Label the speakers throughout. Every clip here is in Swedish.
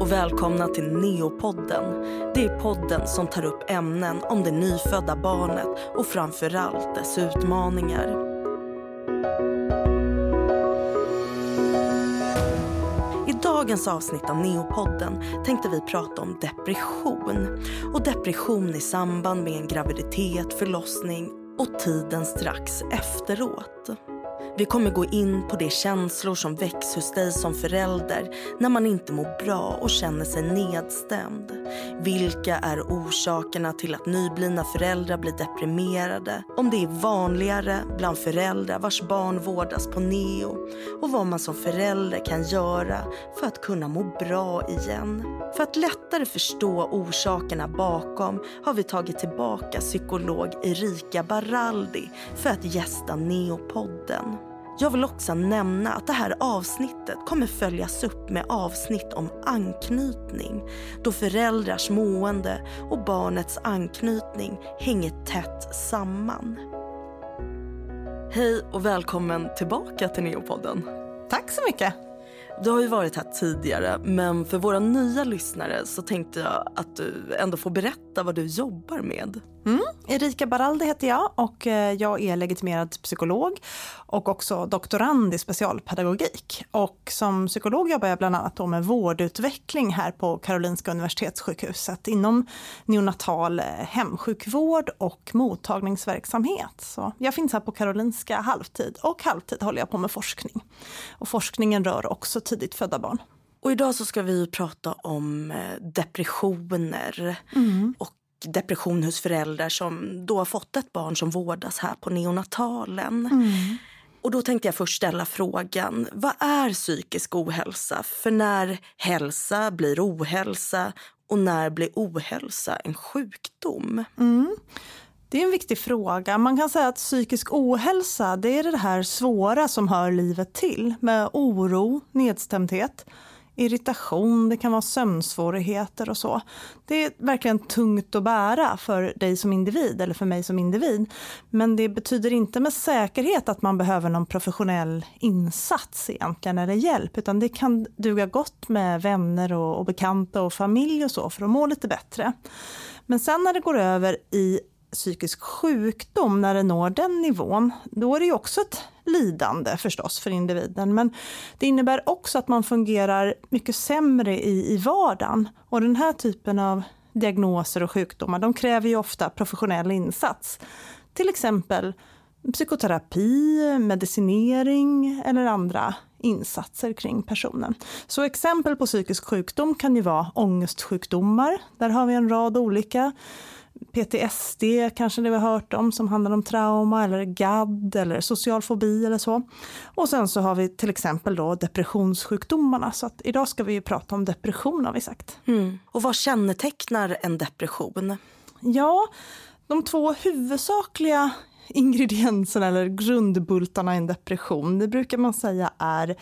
Speaker 1: och välkomna till Neopodden. Det är podden som tar upp ämnen om det nyfödda barnet och framförallt dess utmaningar. I dagens avsnitt av Neopodden tänkte vi prata om depression och depression i samband med en graviditet, förlossning och tiden strax efteråt. Vi kommer gå in på de känslor som väcks hos dig som förälder när man inte mår bra och känner sig nedstämd. Vilka är orsakerna till att nyblivna föräldrar blir deprimerade? Om det är vanligare bland föräldrar vars barn vårdas på neo och vad man som förälder kan göra för att kunna må bra igen. För att lättare förstå orsakerna bakom har vi tagit tillbaka psykolog Erika Baraldi för att gästa Neopodden. Jag vill också nämna att det här avsnittet kommer följas upp med avsnitt om anknytning då föräldrars mående och barnets anknytning hänger tätt samman. Hej och välkommen tillbaka till Neopodden.
Speaker 2: Tack så mycket.
Speaker 1: Du har ju varit här tidigare men för våra nya lyssnare så tänkte jag att du ändå får berätta vad du jobbar med.
Speaker 2: Mm. Erika Baraldi heter jag och eh, jag är legitimerad psykolog och också doktorand i specialpedagogik. Och som psykolog jobbar jag bland annat med vårdutveckling här på Karolinska Universitetssjukhuset inom neonatal eh, hemsjukvård och mottagningsverksamhet. Så jag finns här på Karolinska halvtid och halvtid håller jag på med forskning. Och forskningen rör också tidigt födda barn.
Speaker 1: Och idag så ska vi prata om eh, depressioner mm. och depression hos föräldrar som då har fått ett barn som vårdas här på neonatalen. Mm. Och då tänkte jag först ställa frågan, vad är psykisk ohälsa? För när hälsa blir ohälsa och när blir ohälsa en sjukdom?
Speaker 2: Mm. Det är en viktig fråga. Man kan säga att psykisk ohälsa det är det här svåra som hör livet till med oro, nedstämdhet irritation, det kan vara sömnsvårigheter och så. Det är verkligen tungt att bära för dig som individ eller för mig som individ. Men det betyder inte med säkerhet att man behöver någon professionell insats egentligen eller hjälp, utan det kan duga gott med vänner och, och bekanta och familj och så för att må lite bättre. Men sen när det går över i psykisk sjukdom, när det når den nivån, då är det ju också ett lidande förstås för individen. Men det innebär också att man fungerar mycket sämre i, i vardagen. Och den här typen av diagnoser och sjukdomar, de kräver ju ofta professionell insats. Till exempel psykoterapi, medicinering eller andra insatser kring personen. Så exempel på psykisk sjukdom kan ju vara ångestsjukdomar. Där har vi en rad olika PTSD kanske ni har hört om som handlar om trauma eller GAD eller social fobi eller så. Och sen så har vi till exempel då depressionssjukdomarna så att idag ska vi ju prata om depression har vi sagt.
Speaker 1: Mm. Och vad kännetecknar en depression?
Speaker 2: Ja, de två huvudsakliga ingredienserna eller grundbultarna i en depression, det brukar man säga är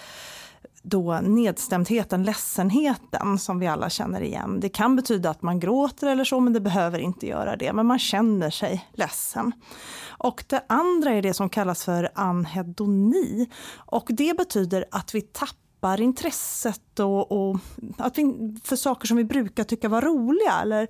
Speaker 2: då nedstämdheten, ledsenheten som vi alla känner igen. Det kan betyda att man gråter eller så, men det behöver inte göra det. Men man känner sig ledsen. Och det andra är det som kallas för anhedoni. Och det betyder att vi tappar tappar intresset och, och, att vi, för saker som vi brukar tycka var roliga eller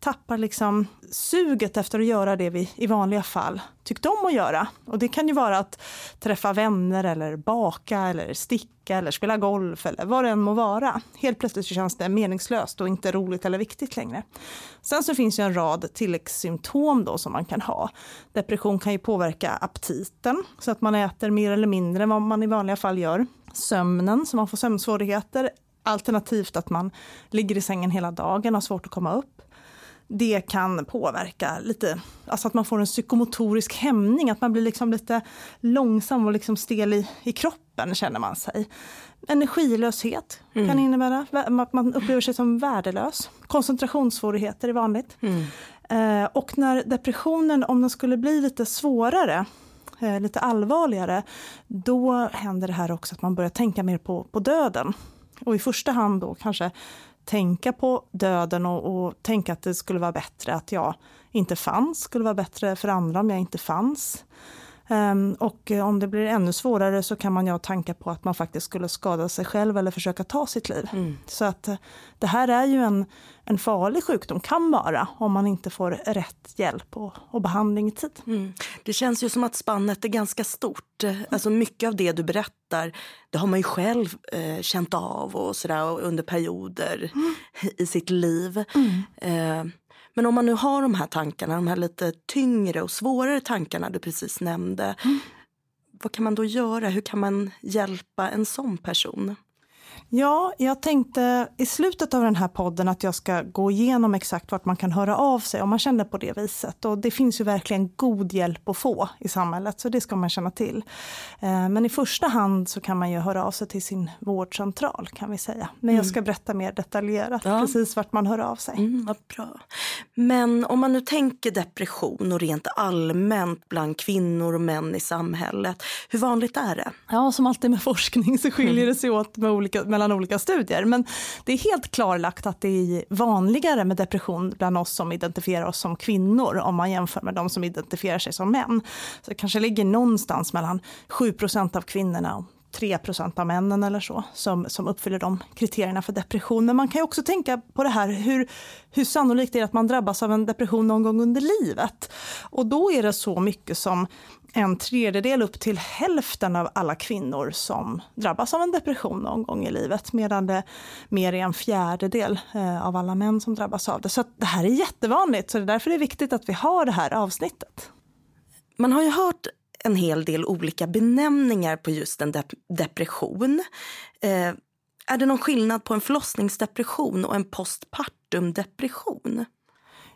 Speaker 2: tappar liksom suget efter att göra det vi i vanliga fall tyckte om att göra. Och det kan ju vara att träffa vänner eller baka eller sticka eller spela golf eller vad det än må vara. Helt plötsligt så känns det meningslöst och inte roligt eller viktigt längre. Sen så finns ju en rad tilläggssymptom då som man kan ha. Depression kan ju påverka aptiten så att man äter mer eller mindre än vad man i vanliga fall gör sömnen, så man får sömnsvårigheter. Alternativt att man ligger i sängen hela dagen och har svårt att komma upp. Det kan påverka lite, alltså att man får en psykomotorisk hämning, att man blir liksom lite långsam och liksom stel i, i kroppen känner man sig. Energilöshet mm. kan innebära att man upplever sig som värdelös. Koncentrationssvårigheter är vanligt. Mm. Eh, och när depressionen, om den skulle bli lite svårare, eh, lite allvarligare, då händer det här också att man börjar tänka mer på, på döden. Och i första hand då kanske tänka på döden och, och tänka att det skulle vara bättre att jag inte fanns, skulle vara bättre för andra om jag inte fanns. Um, och om det blir ännu svårare så kan man ju ha tankar på att man faktiskt skulle skada sig själv eller försöka ta sitt liv. Mm. Så att det här är ju en, en farlig sjukdom, kan vara, om man inte får rätt hjälp och, och behandling i tid. Mm.
Speaker 1: Det känns ju som att spannet är ganska stort. Alltså mycket av det du berättar, det har man ju själv eh, känt av och sådär under perioder mm. i sitt liv. Eh, men om man nu har de här tankarna, de här lite tyngre och svårare tankarna du precis nämnde. Mm. Vad kan man då göra? Hur kan man hjälpa en sån person?
Speaker 2: Ja, jag tänkte i slutet av den här podden att jag ska gå igenom exakt vart man kan höra av sig om man känner på det viset. Och det finns ju verkligen god hjälp att få i samhället, så det ska man känna till. Eh, men i första hand så kan man ju höra av sig till sin vårdcentral kan vi säga. Men mm. jag ska berätta mer detaljerat ja. precis vart man hör av sig.
Speaker 1: Mm, vad bra. Men om man nu tänker depression och rent allmänt bland kvinnor och män i samhället, hur vanligt är det?
Speaker 2: Ja, som alltid med forskning så skiljer mm. det sig åt med olika mellan olika studier. Men det är helt klarlagt att det är vanligare med depression bland oss som identifierar oss som kvinnor om man jämför med de som identifierar sig som män. Så det kanske ligger någonstans mellan 7% av kvinnorna och 3% av männen eller så som, som uppfyller de kriterierna för depression. Men man kan ju också tänka på det här hur, hur sannolikt det är att man drabbas av en depression någon gång under livet. Och då är det så mycket som en tredjedel upp till hälften av alla kvinnor som drabbas av en depression någon gång i livet, medan det mer är en fjärdedel eh, av alla män som drabbas av det. Så det här är jättevanligt, så det är därför det är viktigt att vi har det här avsnittet.
Speaker 1: Man har ju hört en hel del olika benämningar på just en dep depression. Eh, är det någon skillnad på en förlossningsdepression och en postpartum depression?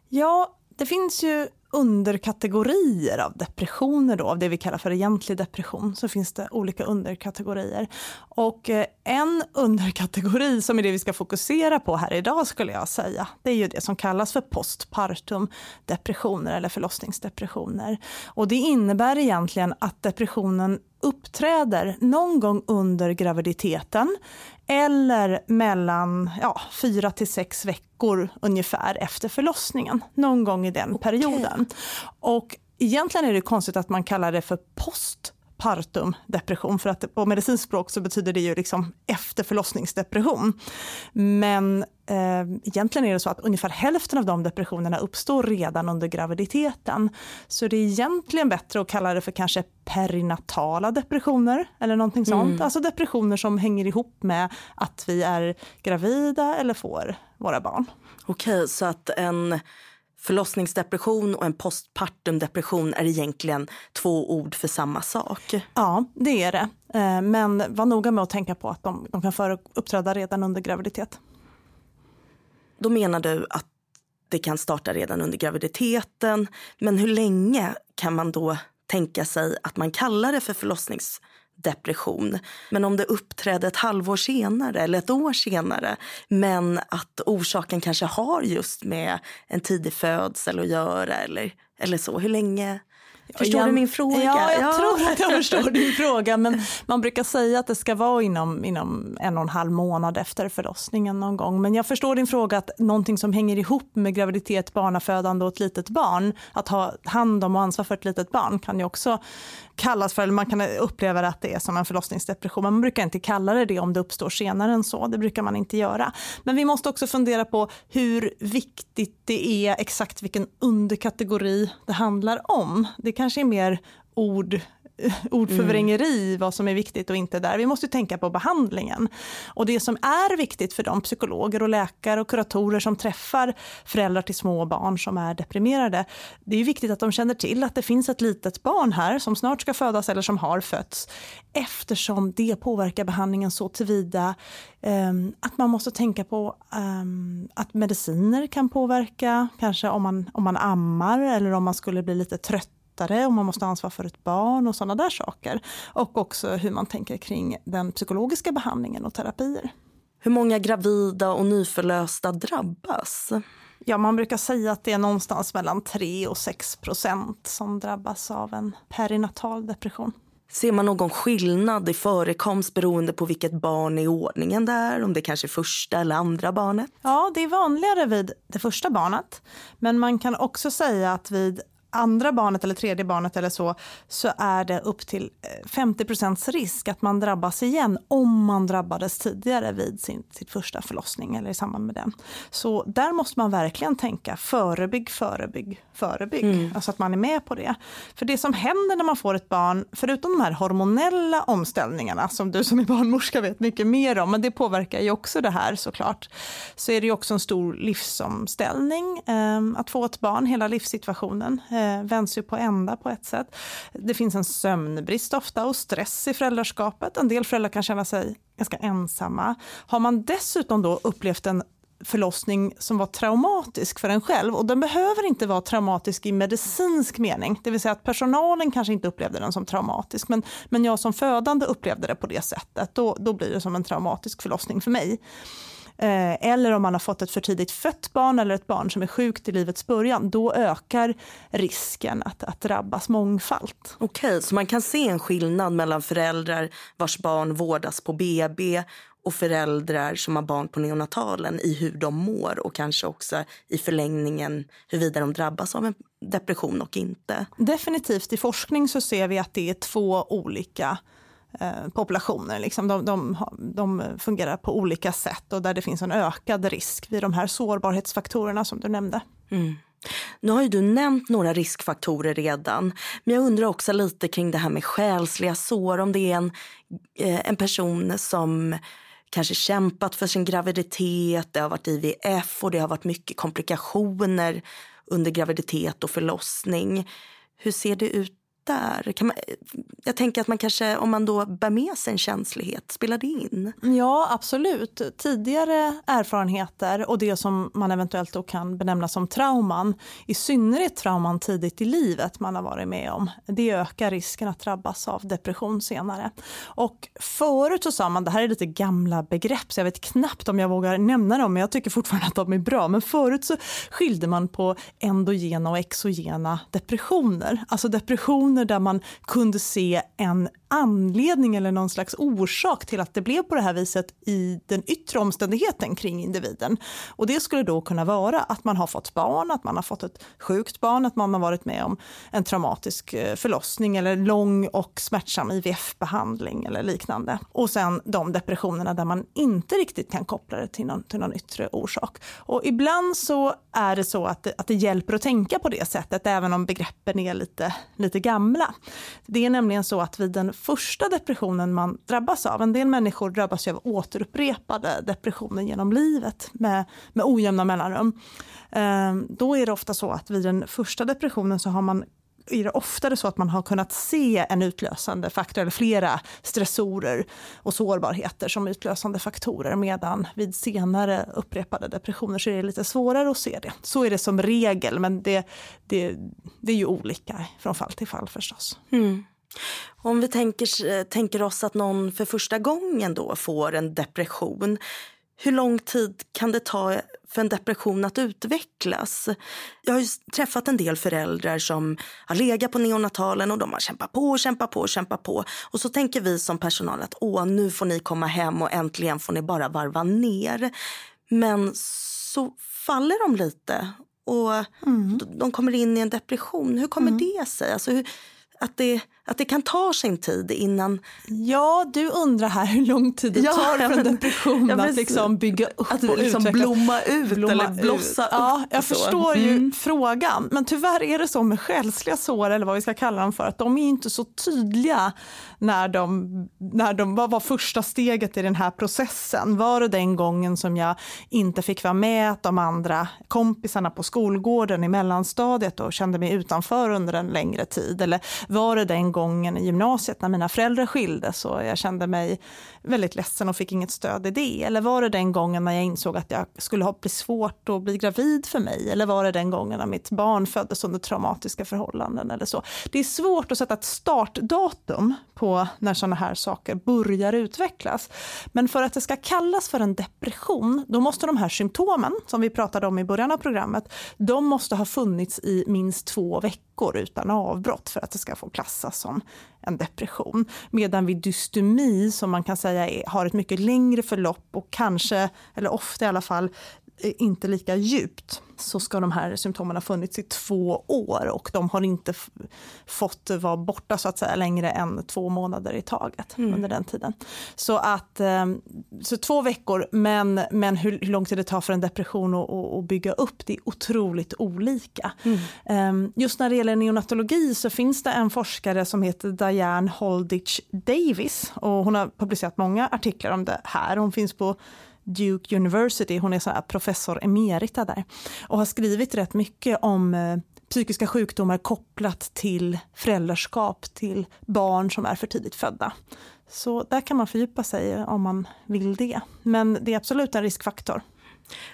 Speaker 2: Ja, det finns ju underkategorier av depressioner då, av det vi kallar för egentlig depression, så finns det olika underkategorier. Och eh, en underkategori som är det vi ska fokusera på här idag skulle jag säga, det är ju det som kallas för postpartum depressioner eller förlossningsdepressioner. Och det innebär egentligen att depressionen uppträder någon gång under graviditeten eller mellan ja, fyra till sex veckor ungefär efter förlossningen. Någon gång i den okay. perioden. Och egentligen är det konstigt att man kallar det för postpartum depression för att på medicinskt språk så betyder det ju liksom efter förlossningsdepression. Men eh, egentligen är det så att ungefär hälften av de depressionerna uppstår redan under graviditeten. Så det är egentligen bättre att kalla det för kanske perinatala depressioner eller någonting sånt. Mm. Alltså depressioner som hänger ihop med att vi är gravida eller får våra barn.
Speaker 1: Okej, så att en förlossningsdepression och en postpartumdepression är egentligen två ord för samma sak.
Speaker 2: Ja, det är det. Eh, men var noga med att tänka på att de, de kan uppträda redan under graviditet.
Speaker 1: Då menar du att det kan starta redan under graviditeten. Men hur länge kan man då tänka sig att man kallar det för förlossningsdepression? Men om det uppträder ett halvår senare eller ett år senare men att orsaken kanske har just med en tidig födsel att göra eller, eller så. Hur länge Förstår jag, du min fråga?
Speaker 2: Ja, jag ja. tror att jag förstår din fråga. Men man brukar säga att det ska vara inom, inom en och en halv månad efter förlossningen någon gång. Men jag förstår din fråga att någonting som hänger ihop med graviditet, barnafödande och ett litet barn, att ha hand om och ansvar för ett litet barn kan ju också kallas för, eller man kan uppleva att det är som en förlossningsdepression. Men man brukar inte kalla det det om det uppstår senare än så. Det brukar man inte göra. Men vi måste också fundera på hur viktigt det är exakt vilken underkategori det handlar om. Det kanske är mer ord ordförvrängeri, mm. vad som är viktigt och inte där. Vi måste tänka på behandlingen. Och det som är viktigt för de psykologer och läkare och kuratorer som träffar föräldrar till små barn som är deprimerade, det är viktigt att de känner till att det finns ett litet barn här som snart ska födas eller som har fötts, eftersom det påverkar behandlingen så tillvida um, att man måste tänka på um, att mediciner kan påverka, kanske om man, om man ammar eller om man skulle bli lite trött lättare och man måste ha ansvar för ett barn och sådana där saker. Och också hur man tänker kring den psykologiska behandlingen och terapier.
Speaker 1: Hur många gravida och nyförlösta drabbas?
Speaker 2: Ja, man brukar säga att det är någonstans mellan 3 och 6 procent som drabbas av en perinatal depression.
Speaker 1: Ser man någon skillnad i förekomst beroende på vilket barn i ordningen det är? Om det kanske är första eller andra barnet?
Speaker 2: Ja, det är vanligare vid det första barnet. Men man kan också säga att vid andra barnet eller tredje barnet eller så, så är det upp till 50 eh, risk att man drabbas igen om man drabbades tidigare vid sin sitt första förlossning eller i samband med den. Så där måste man verkligen tänka förebygg, förebygg, förebygg. Mm. Alltså att man är med på det. För det som händer när man får ett barn, förutom de här hormonella omställningarna som du som är barnmorska vet mycket mer om, men det påverkar ju också det här såklart, så är det ju också en stor livsomställning. Eh, att få ett barn, hela livssituationen eh, Eh, vänds ju på ända på ett sätt. Det finns en sömnbrist ofta och stress i föräldraskapet. En del föräldrar kan känna sig ganska ensamma. Har man dessutom då upplevt en förlossning som var traumatisk för en själv. Och den behöver inte vara traumatisk i medicinsk mening. Det vill säga att personalen kanske inte upplevde den som traumatisk. Men, men jag som födande upplevde det på det sättet. Då, då blir det som en traumatisk förlossning för mig. Eh, eller om man har fått ett för tidigt fött barn eller ett barn som är sjukt i livets början, då ökar risken att, att drabbas mångfalt.
Speaker 1: Okej, okay, så man kan se en skillnad mellan föräldrar vars barn vårdas på BB och föräldrar som har barn på neonatalen i hur de mår och kanske också i förlängningen huruvida de drabbas av en depression och inte.
Speaker 2: Definitivt. I forskning så ser vi att det är två olika Eh, populationer. Liksom. De, de, de, fungerar på olika sätt och där det finns en ökad risk vid de här sårbarhetsfaktorerna som du nämnde. Mm.
Speaker 1: Nu har ju du nämnt några riskfaktorer redan, men jag undrar också lite kring det här med själsliga sår. Om det är en, eh, en person som kanske kämpat för sin graviditet, det har varit IVF och det har varit mycket komplikationer under graviditet och förlossning. Hur ser det ut där? Kan man, jag tänker att man kanske, om man då bär med sig en känslighet, spelar det in?
Speaker 2: Ja, absolut. Tidigare erfarenheter och det som man eventuellt då kan benämna som trauman, i synnerhet trauman tidigt i livet man har varit med om, det ökar risken att drabbas av depression senare. Och förut så sa man, det här är lite gamla begrepp så jag vet knappt om jag vågar nämna dem, men jag tycker fortfarande att de är bra. Men förut så skilde man på endogena och exogena depressioner. Alltså depressioner situationer där man kunde se en anledning eller någon slags orsak till att det blev på det här viset i den yttre omständigheten kring individen. Och det skulle då kunna vara att man har fått barn, att man har fått ett sjukt barn, att man har varit med om en traumatisk eh, förlossning eller lång och smärtsam IVF-behandling eller liknande. Och sen de depressionerna där man inte riktigt kan koppla det till någon, till någon yttre orsak. Och ibland så är det så att det, att det hjälper att tänka på det sättet, även om begreppen är lite, lite gamla. Det är nämligen så att vid den första depressionen man drabbas av. En del människor drabbas av återupprepade depressioner genom livet med, med ojämna mellanrum. Ehm, då är det ofta så att vid den första depressionen så har man är det oftare så att man har kunnat se en utlösande faktor eller flera stressorer och sårbarheter som utlösande faktorer medan vid senare upprepade depressioner så är det lite svårare att se det. Så är det som regel men det, det, det är ju olika från fall till fall förstås. Mm.
Speaker 1: Om vi tänker, tänker oss att någon för första gången då får en depression, hur lång tid kan det ta för en depression att utvecklas? Jag har träffat en del föräldrar som har legat på neonatalen och de har kämpat på, kämpat på, kämpat på. Och så tänker vi som personal att åh, nu får ni komma hem och äntligen får ni bara varva ner. Men så faller de lite och mm. de kommer in i en depression. Hur kommer mm. det sig? Alltså, hur, att det, att det kan ta sin tid innan...
Speaker 2: Ja, du undrar här hur lång tid det ja, tar för en depression ja, att liksom bygga upp
Speaker 1: att och liksom blomma ut blomma eller blossa ut.
Speaker 2: Ja, jag så. förstår ju mm. frågan. Men tyvärr är det så med själsliga sår, eller vad vi ska kalla dem för, att de är inte så tydliga när de, när de, vad var första steget i den här processen? Var det den gången som jag inte fick vara med de andra kompisarna på skolgården i mellanstadiet och kände mig utanför under en längre tid? Eller var det den gången i gymnasiet när mina föräldrar skildes och jag kände mig väldigt ledsen och fick inget stöd i det? Eller var det den gången när jag insåg att jag skulle ha blivit svårt att bli gravid för mig? Eller var det den gången när mitt barn föddes under traumatiska förhållanden eller så? Det är svårt att sätta ett startdatum på när sådana här saker börjar utvecklas. Men för att det ska kallas för en depression, då måste de här symptomen som vi pratade om i början av programmet, de måste ha funnits i minst två veckor utan avbrott för att det ska få klassas som en depression. Medan vid dystemi, som man kan säga är, har ett mycket längre förlopp och kanske, eller ofta i alla fall, inte lika djupt så ska de här symptomen ha funnits i två år och de har inte fått vara borta så att säga längre än två månader i taget mm. under den tiden. Så att eh, så två veckor, men, men hur, hur lång tid det tar för en depression att, att bygga upp, det är otroligt olika. Mm. Ehm, just när det gäller neonatologi så finns det en forskare som heter Diane Holditch Davis och hon har publicerat många artiklar om det här. Hon finns på Duke University, hon är så professor emerita där och har skrivit rätt mycket om eh, psykiska sjukdomar kopplat till föräldraskap till barn som är för tidigt födda. Så där kan man fördjupa sig om man vill det. Men det är absolut en riskfaktor.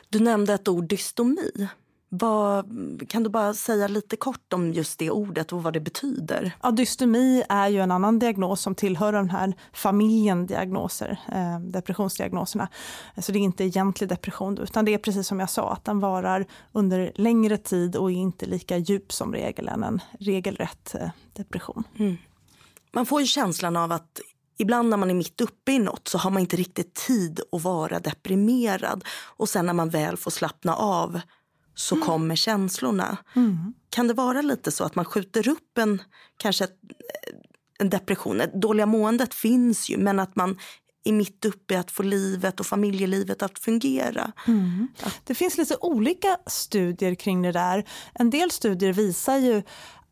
Speaker 1: Du nämnde ett ord, dystomi. Vad, kan du bara säga lite kort om just det ordet och vad det betyder?
Speaker 2: Ja, dystemi är ju en annan diagnos som tillhör den här familjen diagnoser, eh, depressionsdiagnoserna. Så det är inte egentlig depression utan det är precis som jag sa att den varar under längre tid och är inte lika djup som regel än en regelrätt eh, depression. Mm.
Speaker 1: Man får ju känslan av att ibland när man är mitt uppe i något så har man inte riktigt tid att vara deprimerad och sen när man väl får slappna av så mm. kommer känslorna. Mm. Kan det vara lite så att man skjuter upp en, kanske ett, en depression? Det dåliga måendet finns ju men att man är mitt uppe i att få livet och familjelivet att fungera. Mm.
Speaker 2: Det finns lite olika studier kring det där. En del studier visar ju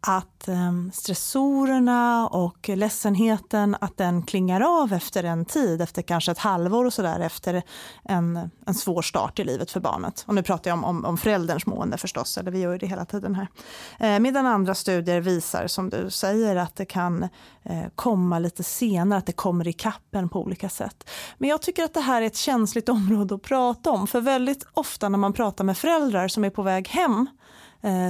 Speaker 2: att ehm, stressorerna och ledsenheten att den klingar av efter en tid, efter kanske ett halvår och sådär efter en, en svår start i livet för barnet. Och nu pratar jag om, om, om förälderns mående förstås, eller vi gör det hela tiden här. Eh, medan andra studier visar, som du säger, att det kan eh, komma lite senare, att det kommer i kappen på olika sätt. Men jag tycker att det här är ett känsligt område att prata om, för väldigt ofta när man pratar med föräldrar som är på väg hem eh,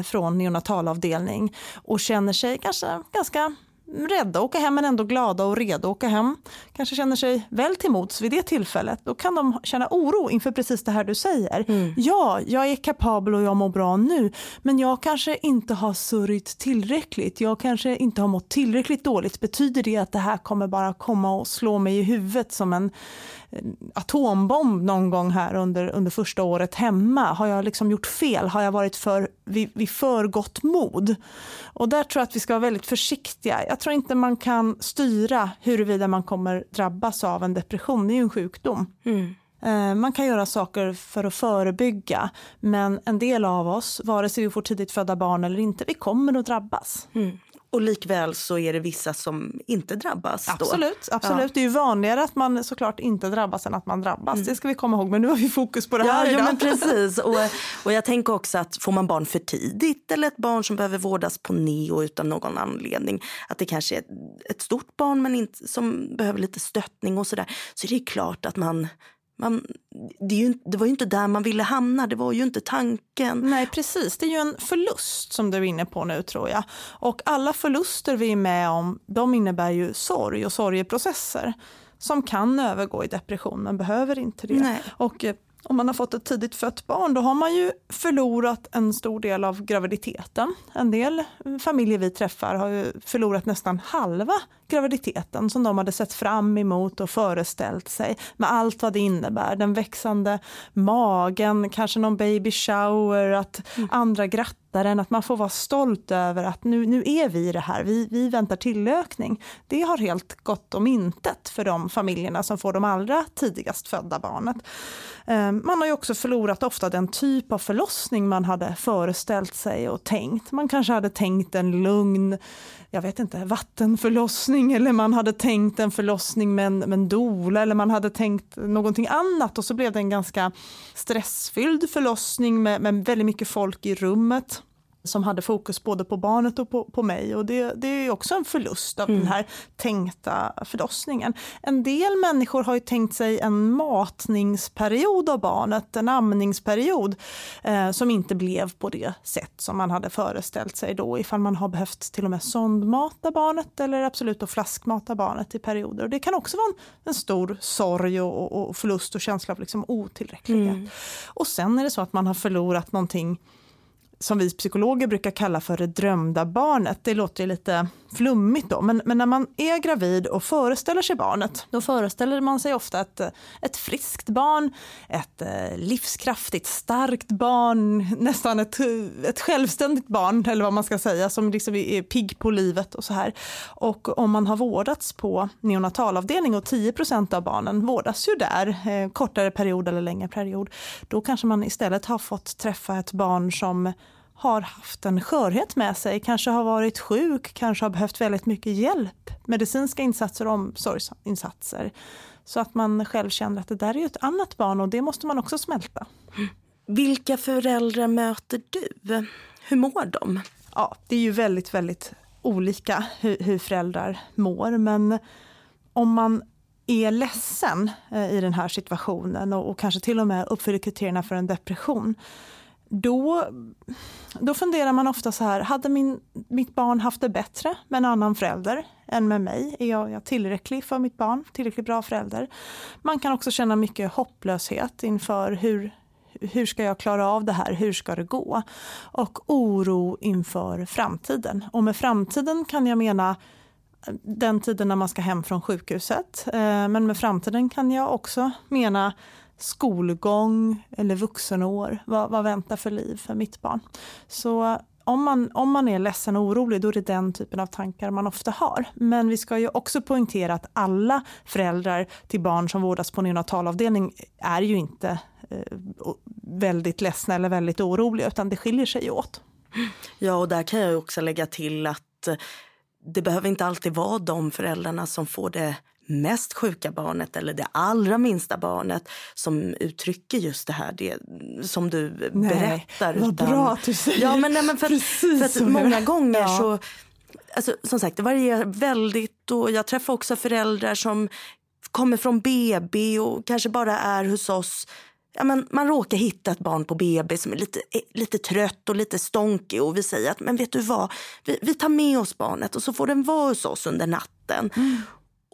Speaker 2: från neonatalavdelning och känner sig kanske ganska rädda att åka hem men ändå glada och redo att åka hem. Kanske känner sig väl till mots vid det tillfället. Då kan de känna oro inför precis det här du säger. Mm. Ja, jag är kapabel och jag mår bra nu men jag kanske inte har sörjt tillräckligt. Jag kanske inte har mått tillräckligt dåligt. Betyder det att det här kommer bara komma och slå mig i huvudet som en atombomb någon gång här under, under första året hemma? Har jag liksom gjort fel? Har jag varit för, vid, vid för gott mod? Och där tror jag att vi ska vara väldigt försiktiga. Jag tror inte man kan styra huruvida man kommer drabbas av en depression. Det är ju en sjukdom. Mm. Eh, man kan göra saker för att förebygga men en del av oss, vare sig vi får tidigt födda barn eller inte, vi kommer att drabbas. Mm.
Speaker 1: Och likväl så är det vissa som inte drabbas.
Speaker 2: Absolut, då. absolut. Ja. det är ju vanligare att man såklart inte drabbas än att man drabbas. Mm. Det ska vi komma ihåg, men nu har vi fokus på det här
Speaker 1: ja, idag. Ja, men precis. Och, och jag tänker också att får man barn för tidigt eller ett barn som behöver vårdas på neo utan någon anledning, att det kanske är ett stort barn men inte, som behöver lite stöttning och sådär, så är det klart att man man, det, ju, det, var ju inte där man ville hamna, det var ju inte tanken.
Speaker 2: Nej precis, det är ju en förlust som du är inne på nu tror jag. Och alla förluster vi är med om, de innebär ju sorg och sorgeprocesser som kan övergå i depression men behöver inte det. Nej. Och eh, om man har fått ett tidigt fött barn då har man ju förlorat en stor del av graviditeten. En del familjer vi träffar har ju förlorat nästan halva graviditeten som de hade sett fram emot och föreställt sig med allt vad det innebär. Den växande magen, kanske någon baby shower, att mm. andra grattar en, att man får vara stolt över att nu, nu är vi det här, vi, vi väntar tillökning. Det har helt gått om intet för de familjerna som får de allra tidigast födda barnet. Ehm, man har ju också förlorat ofta den typ av förlossning man hade föreställt sig och tänkt. Man kanske hade tänkt en lugn jag vet inte, vattenförlossning eller man hade tänkt en förlossning med en, med en dola eller man hade tänkt någonting annat och så blev det en ganska stressfylld förlossning med, med väldigt mycket folk i rummet som hade fokus både på barnet och på, på mig. Och det, det är också en förlust av mm. den här tänkta förlossningen. En del människor har ju tänkt sig en matningsperiod av barnet, en amningsperiod, eh, som inte blev på det sätt som man hade föreställt sig då, ifall man har behövt till och med sondmata barnet eller absolut då flaskmata barnet i perioder. Och det kan också vara en, en stor sorg och, och, förlust och känsla av liksom otillräcklighet. Mm. Och sen är det så att man har förlorat någonting som vi psykologer brukar kalla för det drömda barnet. Det låter ju lite flummigt då, men, men när man är gravid och föreställer sig barnet, då föreställer man sig ofta ett, ett friskt barn, ett eh, livskraftigt, starkt barn, nästan ett, ett självständigt barn, eller vad man ska säga, som liksom är pigg på livet och så här. Och om man har vårdats på neonatalavdelning och 10% av barnen vårdas ju där, eh, kortare period eller längre period, då kanske man istället har fått träffa ett barn som har haft en skörhet med sig, kanske har varit sjuk, kanske har behövt väldigt mycket hjälp, medicinska insatser och omsorgsinsatser. Så att man själv känner att det där är ett annat barn och det måste man också smälta.
Speaker 1: Vilka föräldrar möter du? Hur mår de?
Speaker 2: Ja, det är ju väldigt, väldigt olika hur, hur föräldrar mår, men om man är ledsen eh, i den här situationen och, och kanske till och med uppfyller kriterierna för en depression, då, då funderar man ofta så här, hade min, mitt barn haft det bättre med en annan förälder än med mig? Är jag, jag tillräcklig för mitt barn? Tillräckligt bra förälder? Man kan också känna mycket hopplöshet inför hur, hur ska jag klara av det här? Hur ska det gå? Och oro inför framtiden. Och med framtiden kan jag mena eh, den tiden när man ska hem från sjukhuset. Eh, men med framtiden kan jag också mena skolgång eller vuxenår. Vad, vad väntar för liv för mitt barn? Så om man, om man är ledsen och orolig, då är det den typen av tankar man ofta har. Men vi ska ju också poängtera att alla föräldrar till barn som vårdas på neonatalavdelning är ju inte eh, väldigt ledsna eller väldigt oroliga, utan det skiljer sig åt.
Speaker 1: Ja, och där kan jag också lägga till att eh, det behöver inte alltid vara de föräldrarna som får det mest sjuka barnet eller det allra minsta barnet som uttrycker just det här det, som du nej, berättar.
Speaker 2: Vad utan, bra att du säger
Speaker 1: ja, men, nej, men för, för att många gånger ja. så Alltså, som sagt, det varierar väldigt. och Jag träffar också föräldrar som kommer från BB och kanske bara är hos oss ja, men man råkar hitta ett barn på BB som är lite, eh, lite trött och lite stånkig och vi säger att men vet du vad, vi, vi tar med oss barnet och så får den vara hos oss under natten. Mm.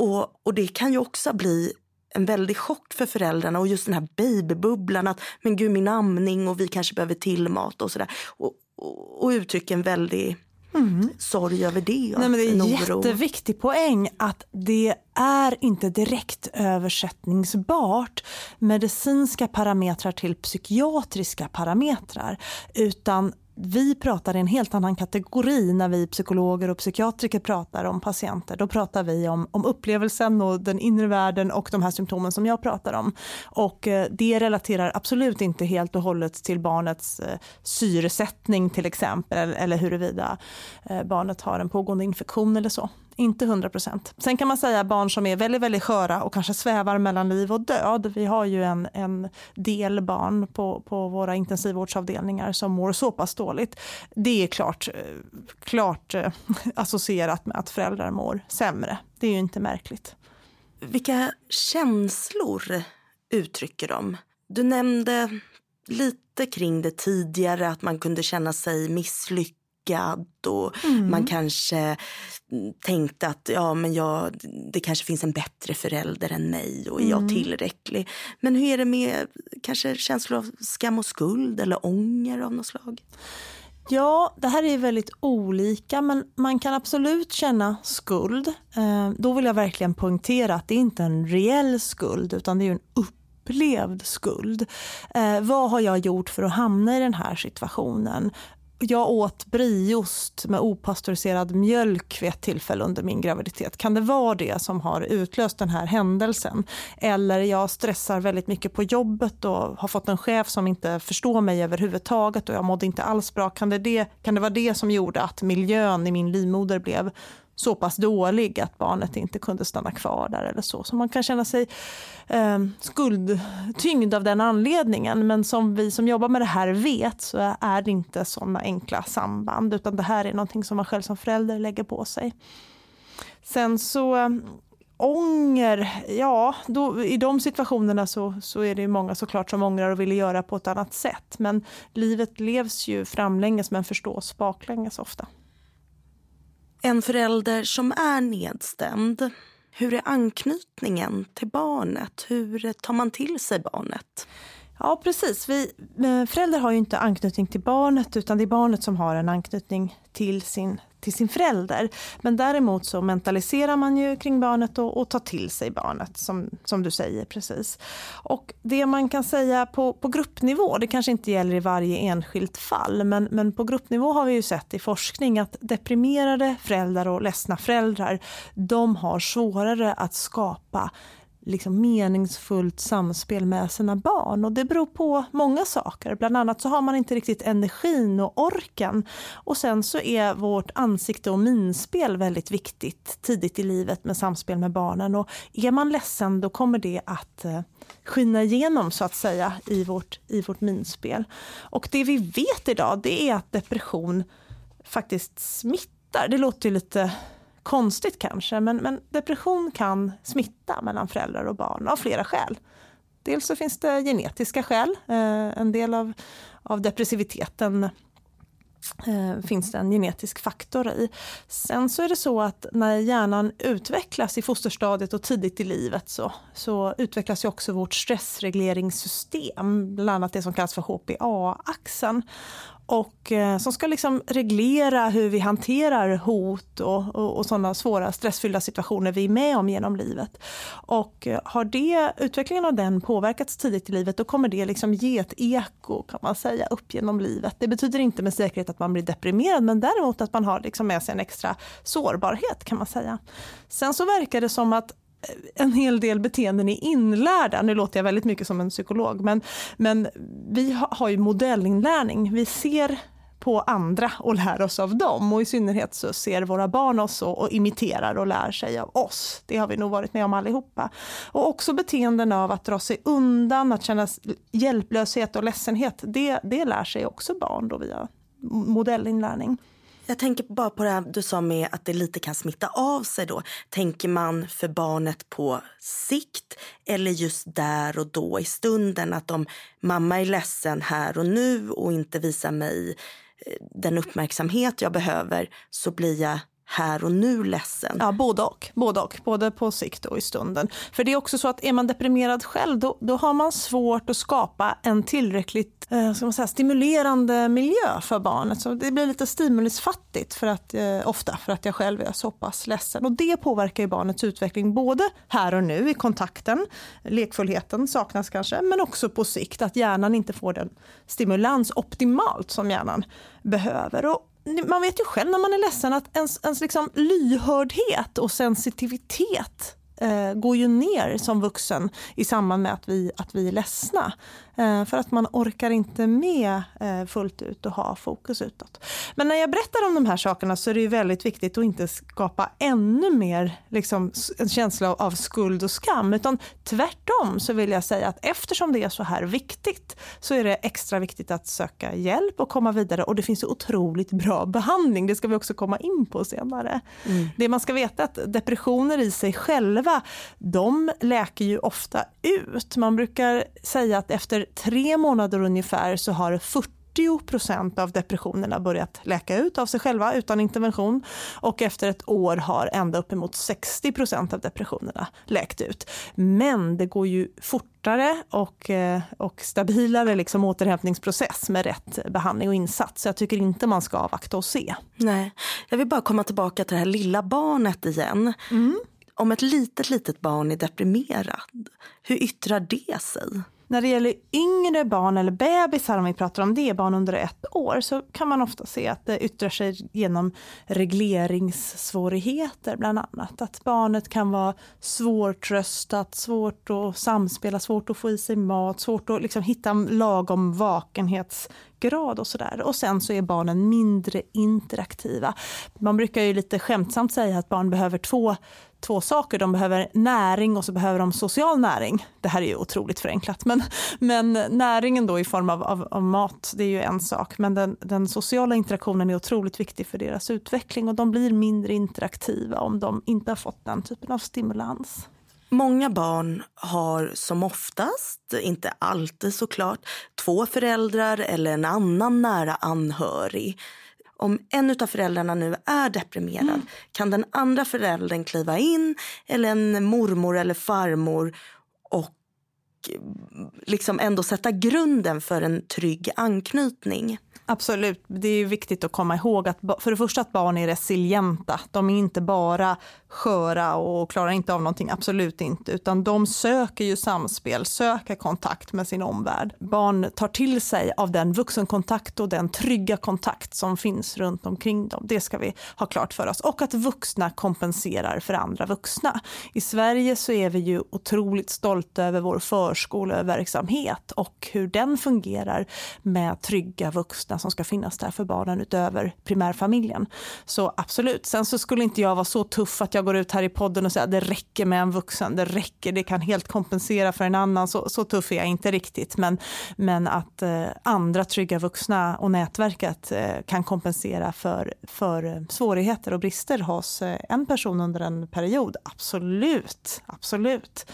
Speaker 1: Och, och det kan ju också bli en väldig chock för föräldrarna och just den här babybubblan att men gud min amning och vi kanske behöver till mat och sådär. Och, och, och uttrycka en väldig mm. sorg över det.
Speaker 2: Nej, men det är en jätteviktig poäng att det är inte direkt översättningsbart medicinska parametrar till psykiatriska parametrar utan vi pratar i en helt annan kategori när vi psykologer och psykiatriker pratar om patienter. Då pratar vi om, om upplevelsen och den inre världen och de här symptomen som jag pratar om. Och eh, det relaterar absolut inte helt och hållet till barnets eh, syresättning till exempel eller huruvida eh, barnet har en pågående infektion eller så inte 100 procent. Sen kan man säga barn som är väldigt, väldigt sköra och kanske svävar mellan liv och död. Vi har ju en, en del barn på, på våra intensivvårdsavdelningar som mår så pass dåligt. Det är klart, eh, klart eh, associerat med att föräldrar mår sämre. Det är ju inte märkligt.
Speaker 1: Vilka känslor uttrycker de? Du nämnde lite kring det tidigare, att man kunde känna sig misslyckad och mm. man kanske tänkte att ja, men jag, det kanske finns en bättre förälder än mig och är mm. jag tillräcklig? Men hur är det med kanske känslor av skam och skuld eller ånger av något slag?
Speaker 2: Ja, det här är väldigt olika, men man kan absolut känna skuld. Eh, då vill jag verkligen poängtera att det inte är en reell skuld, utan det är en upplevd skuld. Eh, vad har jag gjort för att hamna i den här situationen? Jag åt brieost med opastöriserad mjölk vid ett tillfälle under min graviditet. Kan det vara det som har utlöst den här händelsen? Eller jag stressar väldigt mycket på jobbet och har fått en chef som inte förstår mig överhuvudtaget och jag mådde inte alls bra. Kan det, det, kan det vara det som gjorde att miljön i min livmoder blev så pass dålig att barnet inte kunde stanna kvar där eller så. Så man kan känna sig eh, skuldtyngd av den anledningen. Men som vi som jobbar med det här vet så är det inte sådana enkla samband utan det här är någonting som man själv som förälder lägger på sig. Sen så ehm, ånger, ja, då, i de situationerna så, så är det många såklart som ångrar och vill göra på ett annat sätt. Men livet levs ju framlänges men förstås baklänges ofta.
Speaker 1: En förälder som är nedstämd, hur är anknytningen till barnet? Hur tar man till sig barnet?
Speaker 2: Ja, precis. Vi, eh, föräldrar har ju inte anknytning till barnet utan det är barnet som har en anknytning till sin, till sin förälder. Men däremot så mentaliserar man ju kring barnet och, och tar till sig barnet som, som du säger precis. Och det man kan säga på, på gruppnivå, det kanske inte gäller i varje enskilt fall, men, men på gruppnivå har vi ju sett i forskning att deprimerade föräldrar och ledsna föräldrar, de har svårare att skapa liksom meningsfullt samspel med sina barn. Och det beror på många saker. Bland annat så har man inte riktigt energin och orken. Och sen så är vårt ansikte och minspel väldigt viktigt tidigt i livet med samspel med barnen. Och är man ledsen då kommer det att eh, skina igenom så att säga i vårt, i vårt minspel. Och det vi vet idag det är att depression faktiskt smittar. Det låter lite konstigt kanske, men, men depression kan smitta mellan föräldrar och barn av flera skäl. Dels så finns det genetiska skäl. Eh, en del av, av depressiviteten eh, finns det en genetisk faktor i. Sen så är det så att när hjärnan utvecklas i fosterstadiet och tidigt i livet så, så utvecklas ju också vårt stressregleringssystem, bland annat det som kallas för HPA-axeln och eh, som ska liksom reglera hur vi hanterar hot och, och, och sådana svåra stressfyllda situationer vi är med om genom livet. Och eh, har det, utvecklingen av den påverkats tidigt i livet då kommer det liksom ge ett eko kan man säga upp genom livet. Det betyder inte med säkerhet att man blir deprimerad men däremot att man har liksom med sig en extra sårbarhet kan man säga. Sen så verkar det som att en hel del beteenden är inlärda. Nu låter jag väldigt mycket som en psykolog, men, men vi har ju modellinlärning. Vi ser på andra och lär oss av dem. Och i synnerhet så ser våra barn oss och, och, imiterar och lär sig av oss. Det har vi nog varit med om allihopa. Och också beteenden av att dra sig undan, att känna hjälplöshet och ledsenhet. Det, det lär sig också barn då via modellinlärning.
Speaker 1: Jag tänker bara på det här du sa med att det lite kan smitta av sig då. Tänker man för barnet på sikt eller just där och då i stunden att om mamma är ledsen här och nu och inte visar mig eh, den uppmärksamhet jag behöver så blir jag här och nu ledsen?
Speaker 2: Ja, både och. Både och. Både på sikt och i stunden. För det är också så att är man deprimerad själv då, då har man svårt att skapa en tillräckligt eh, ska man säga, stimulerande miljö för barnet. Så det blir lite stimulisfattigt för att, eh, ofta för att jag själv är så pass ledsen. Och det påverkar ju barnets utveckling både här och nu i kontakten, lekfullheten saknas kanske, men också på sikt att hjärnan inte får den stimulans optimalt som hjärnan behöver. Och man vet ju själv när man är ledsen att ens, ens liksom lyhördhet och sensitivitet eh, går ju ner som vuxen i samband med att vi, att vi är ledsna. Eh, för att man orkar inte med eh, fullt ut och ha fokus utåt. Men när jag berättar om de här sakerna så är det ju väldigt viktigt att inte skapa ännu mer liksom, en känsla av skuld och skam. Utan tvärtom så vill jag säga att eftersom det är så här viktigt så är det extra viktigt att söka hjälp och komma vidare. Och det finns otroligt bra behandling. Det ska vi också komma in på senare. Mm. Det man ska veta är att depressioner i sig själva, de läker ju ofta ut. Man brukar säga att efter tre månader ungefär så har 40 procent av depressionerna börjat läka ut av sig själva utan intervention och efter ett år har ända uppemot 60 procent av depressionerna läkt ut. Men det går ju fortare och, eh, och stabilare liksom återhämtningsprocess med rätt behandling och insats. Så jag tycker inte man ska avvakta och se.
Speaker 1: Nej, jag vill bara komma tillbaka till det här lilla barnet igen. Mm. Om ett litet, litet barn är deprimerad, hur yttrar det sig?
Speaker 2: När det gäller yngre barn eller bebisar, om vi pratar om det, barn under ett år, så kan man ofta se att det yttrar sig genom regleringssvårigheter bland annat. Att barnet kan vara svårtröstat, svårt att samspela, svårt att få i sig mat, svårt att liksom hitta lagom vakenhetsgrad och sådär. Och sen så är barnen mindre interaktiva. Man brukar ju lite skämtsamt säga att barn behöver två två saker. De behöver näring och så behöver de social näring. Det här är ju otroligt förenklat, men, men näringen då i form av, av, av mat, det är ju en sak. Men den, den, sociala interaktionen är otroligt viktig för deras utveckling och de blir mindre interaktiva om de inte har fått den typen av stimulans.
Speaker 1: Många barn har som oftast, inte alltid såklart, två föräldrar eller en annan nära anhörig om en av föräldrarna nu är deprimerad mm. kan den andra föräldern kliva in eller en mormor eller farmor och liksom ändå sätta grunden för en trygg anknytning.
Speaker 2: Absolut. Det är viktigt att komma ihåg att för det första att barn är resilienta. De är inte bara sköra och klarar inte av någonting, absolut inte. Utan de söker ju samspel, söker kontakt med sin omvärld. Barn tar till sig av den vuxenkontakt och den trygga kontakt som finns runt omkring dem. Det ska vi ha klart för oss. Och att vuxna kompenserar för andra vuxna. I Sverige så är vi ju otroligt stolta över vår förskoleverksamhet och hur den fungerar med trygga vuxna som ska finnas där för barnen utöver primärfamiljen. Så absolut. Sen så skulle inte jag vara så tuff att jag går ut här i podden och säger att det räcker med en vuxen, det räcker, det kan helt kompensera för en annan. Så, så tuff är jag inte riktigt. Men, men att eh, andra trygga vuxna och nätverket eh, kan kompensera för, för eh, svårigheter och brister hos eh, en person under en period. Absolut, absolut.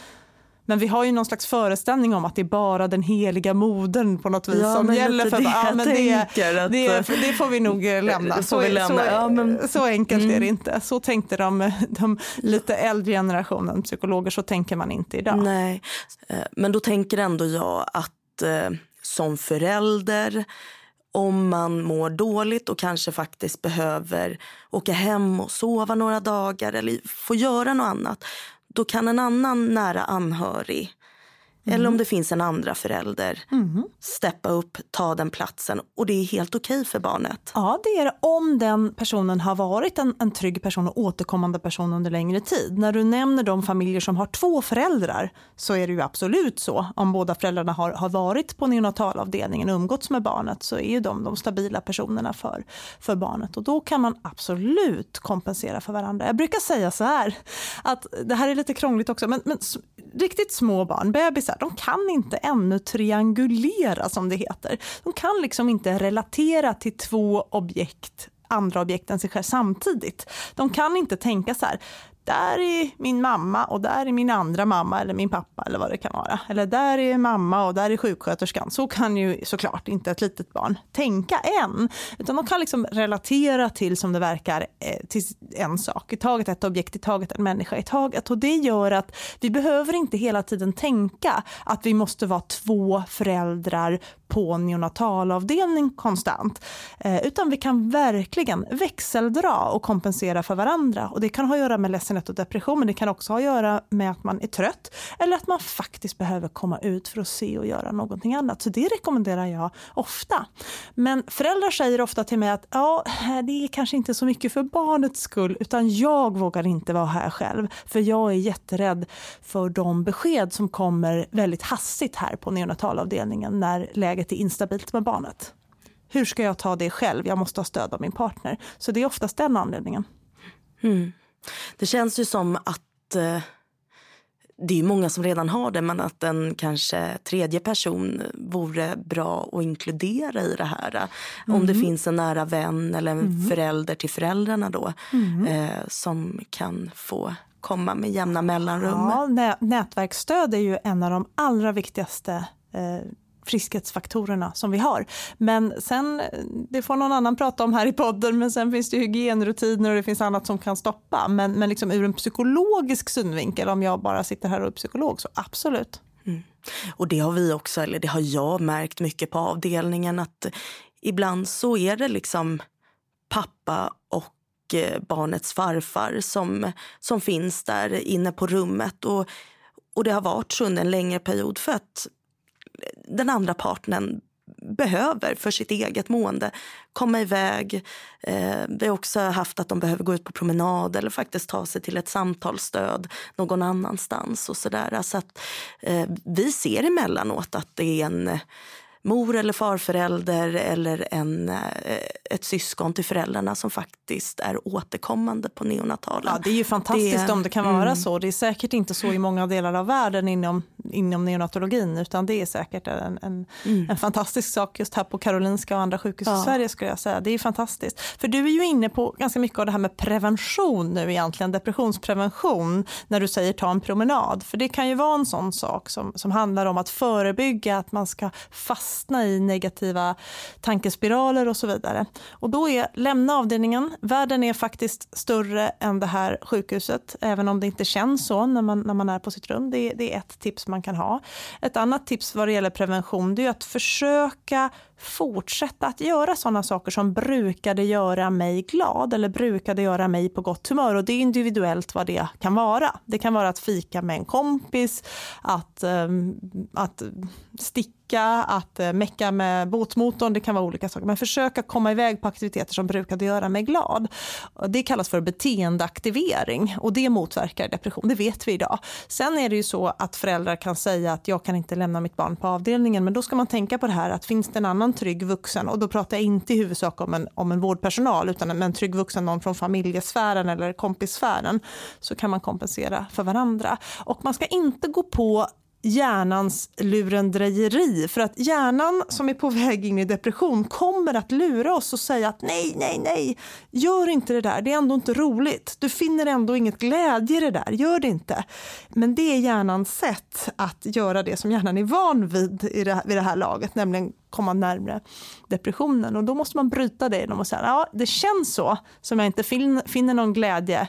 Speaker 2: Men vi har ju någon slags föreställning om att det är bara den heliga modern på något vis
Speaker 1: ja,
Speaker 2: som gäller för
Speaker 1: det,
Speaker 2: ja, men det,
Speaker 1: att...
Speaker 2: det, det, får vi nog eh, lämna. Så, vi lämna. Så, ja, men... så, enkelt mm. är det inte. Så tänkte de, de lite äldre generationen psykologer, så tänker man inte idag.
Speaker 1: Nej, eh, men då tänker ändå jag att eh, som förälder om man mår dåligt och kanske faktiskt behöver åka hem och sova några dagar eller få göra något annat då kan en annan nära anhörig Mm. Eller om mm. det finns en andra förälder. Mm. Steppa upp, ta den platsen och det är helt okej okay för barnet.
Speaker 2: Ja, det är det om den personen har varit en, en trygg person och återkommande person under längre tid. När du nämner de familjer som har två föräldrar så är det ju absolut så. Om båda föräldrarna har, har varit på neonatalavdelningen och umgåtts med barnet så är ju de de stabila personerna för, för barnet och då kan man absolut kompensera för varandra. Jag brukar säga så här att det här är lite krångligt också men, men riktigt små barn, bebisar de kan inte ännu triangulera som det heter. De kan liksom inte relatera till två objekt andra objekt än sig själv samtidigt. De kan inte tänka så här, där är min mamma och där är min andra mamma eller min pappa eller vad det kan vara. Eller där är mamma och där är sjuksköterskan. Så kan ju såklart inte ett litet barn tänka än. Utan de kan liksom relatera till, som det verkar, eh, till en sak i taget, ett objekt i taget, en människa i taget. Och det gör att vi behöver inte hela tiden tänka att vi måste vara två föräldrar på neonatalavdelning konstant. Eh, utan vi kan verkligen växeldra och kompensera för varandra. Och det kan ha att göra med ledsenhet och depression, men det kan också ha att göra med att man är trött eller att man faktiskt behöver komma ut för att se och göra någonting annat. Så det rekommenderar jag ofta. Men föräldrar säger ofta till mig att ja, det är kanske inte så mycket för barnets skull, utan jag vågar inte vara här själv, för jag är jätterädd för de besked som kommer väldigt hastigt här på neonatalavdelningen när läget läget är instabilt med barnet. Hur ska jag ta det själv? Jag måste ha stöd av min partner. Så det är oftast den anledningen.
Speaker 1: Mm. Det känns ju som att eh, det är många som redan har det men att en kanske tredje person vore bra att inkludera i det här. Mm. Om det mm. finns en nära vän eller en mm. förälder till föräldrarna då mm. eh, som kan få komma med jämna mellanrum.
Speaker 2: Ja, nätverksstöd är ju en av de allra viktigaste eh, friskhetsfaktorerna som vi har. Men sen, det får någon annan prata om här i podden, men sen finns det hygienrutiner och det finns annat som kan stoppa. Men, men liksom ur en psykologisk synvinkel, om jag bara sitter här och är psykolog, så absolut. Mm.
Speaker 1: Och det har vi också, eller det har jag märkt mycket på avdelningen, att ibland så är det liksom pappa och eh, barnets farfar som, som finns där inne på rummet. Och, och det har varit så under en längre period för att den andra partnern behöver för sitt eget mående. Komma iväg. Eh, vi har också haft att de behöver gå ut på promenad eller faktiskt ta sig till ett samtalsstöd någon annanstans. och Så, där. så att, eh, Vi ser emellanåt att det är en mor eller farförälder eller en, eh, ett syskon till föräldrarna som faktiskt är återkommande på neonatalen.
Speaker 2: Ja, det är ju fantastiskt det, om det kan vara mm. så. Det är säkert inte så i många delar av världen inom, inom neonatologin utan det är säkert en, en, mm. en fantastisk sak just här på Karolinska och andra sjukhus ja. i Sverige skulle jag säga. Det är fantastiskt. För du är ju inne på ganska mycket av det här med prevention nu egentligen, depressionsprevention när du säger ta en promenad. För det kan ju vara en sån sak som, som handlar om att förebygga att man ska fast fastna i negativa tankespiraler och så vidare. Och då är lämna avdelningen. Världen är faktiskt större än det här sjukhuset, även om det inte känns så när man, när man är på sitt rum. Det, det är ett tips man kan ha. Ett annat tips vad det gäller prevention det är att försöka fortsätta att göra sådana saker som brukade göra mig glad eller brukade göra mig på gott humör. Och det är individuellt vad det kan vara. Det kan vara att fika med en kompis, att, um, att sticka att eh, mecka med båtmotorn, det kan vara olika saker. Men försöka komma iväg på aktiviteter som brukade göra mig glad. Det kallas för beteendeaktivering och det motverkar depression, det vet vi idag. Sen är det ju så att föräldrar kan säga att jag kan inte lämna mitt barn på avdelningen, men då ska man tänka på det här att finns det en annan trygg vuxen, och då pratar jag inte i huvudsak om en, om en vårdpersonal, utan en, en trygg vuxen, någon från familjesfären eller kompissfären, så kan man kompensera för varandra. Och man ska inte gå på hjärnans lurendrejeri. För att hjärnan som är på väg in i depression kommer att lura oss och säga att nej, nej, nej, gör inte det där, det är ändå inte roligt. Du finner ändå inget glädje i det där, gör det inte. Men det är hjärnans sätt att göra det som hjärnan är van vid i det, vid det här laget, nämligen komma närmre depressionen. Och då måste man bryta det genom att säga, ja, det känns så, som jag inte fin finner någon glädje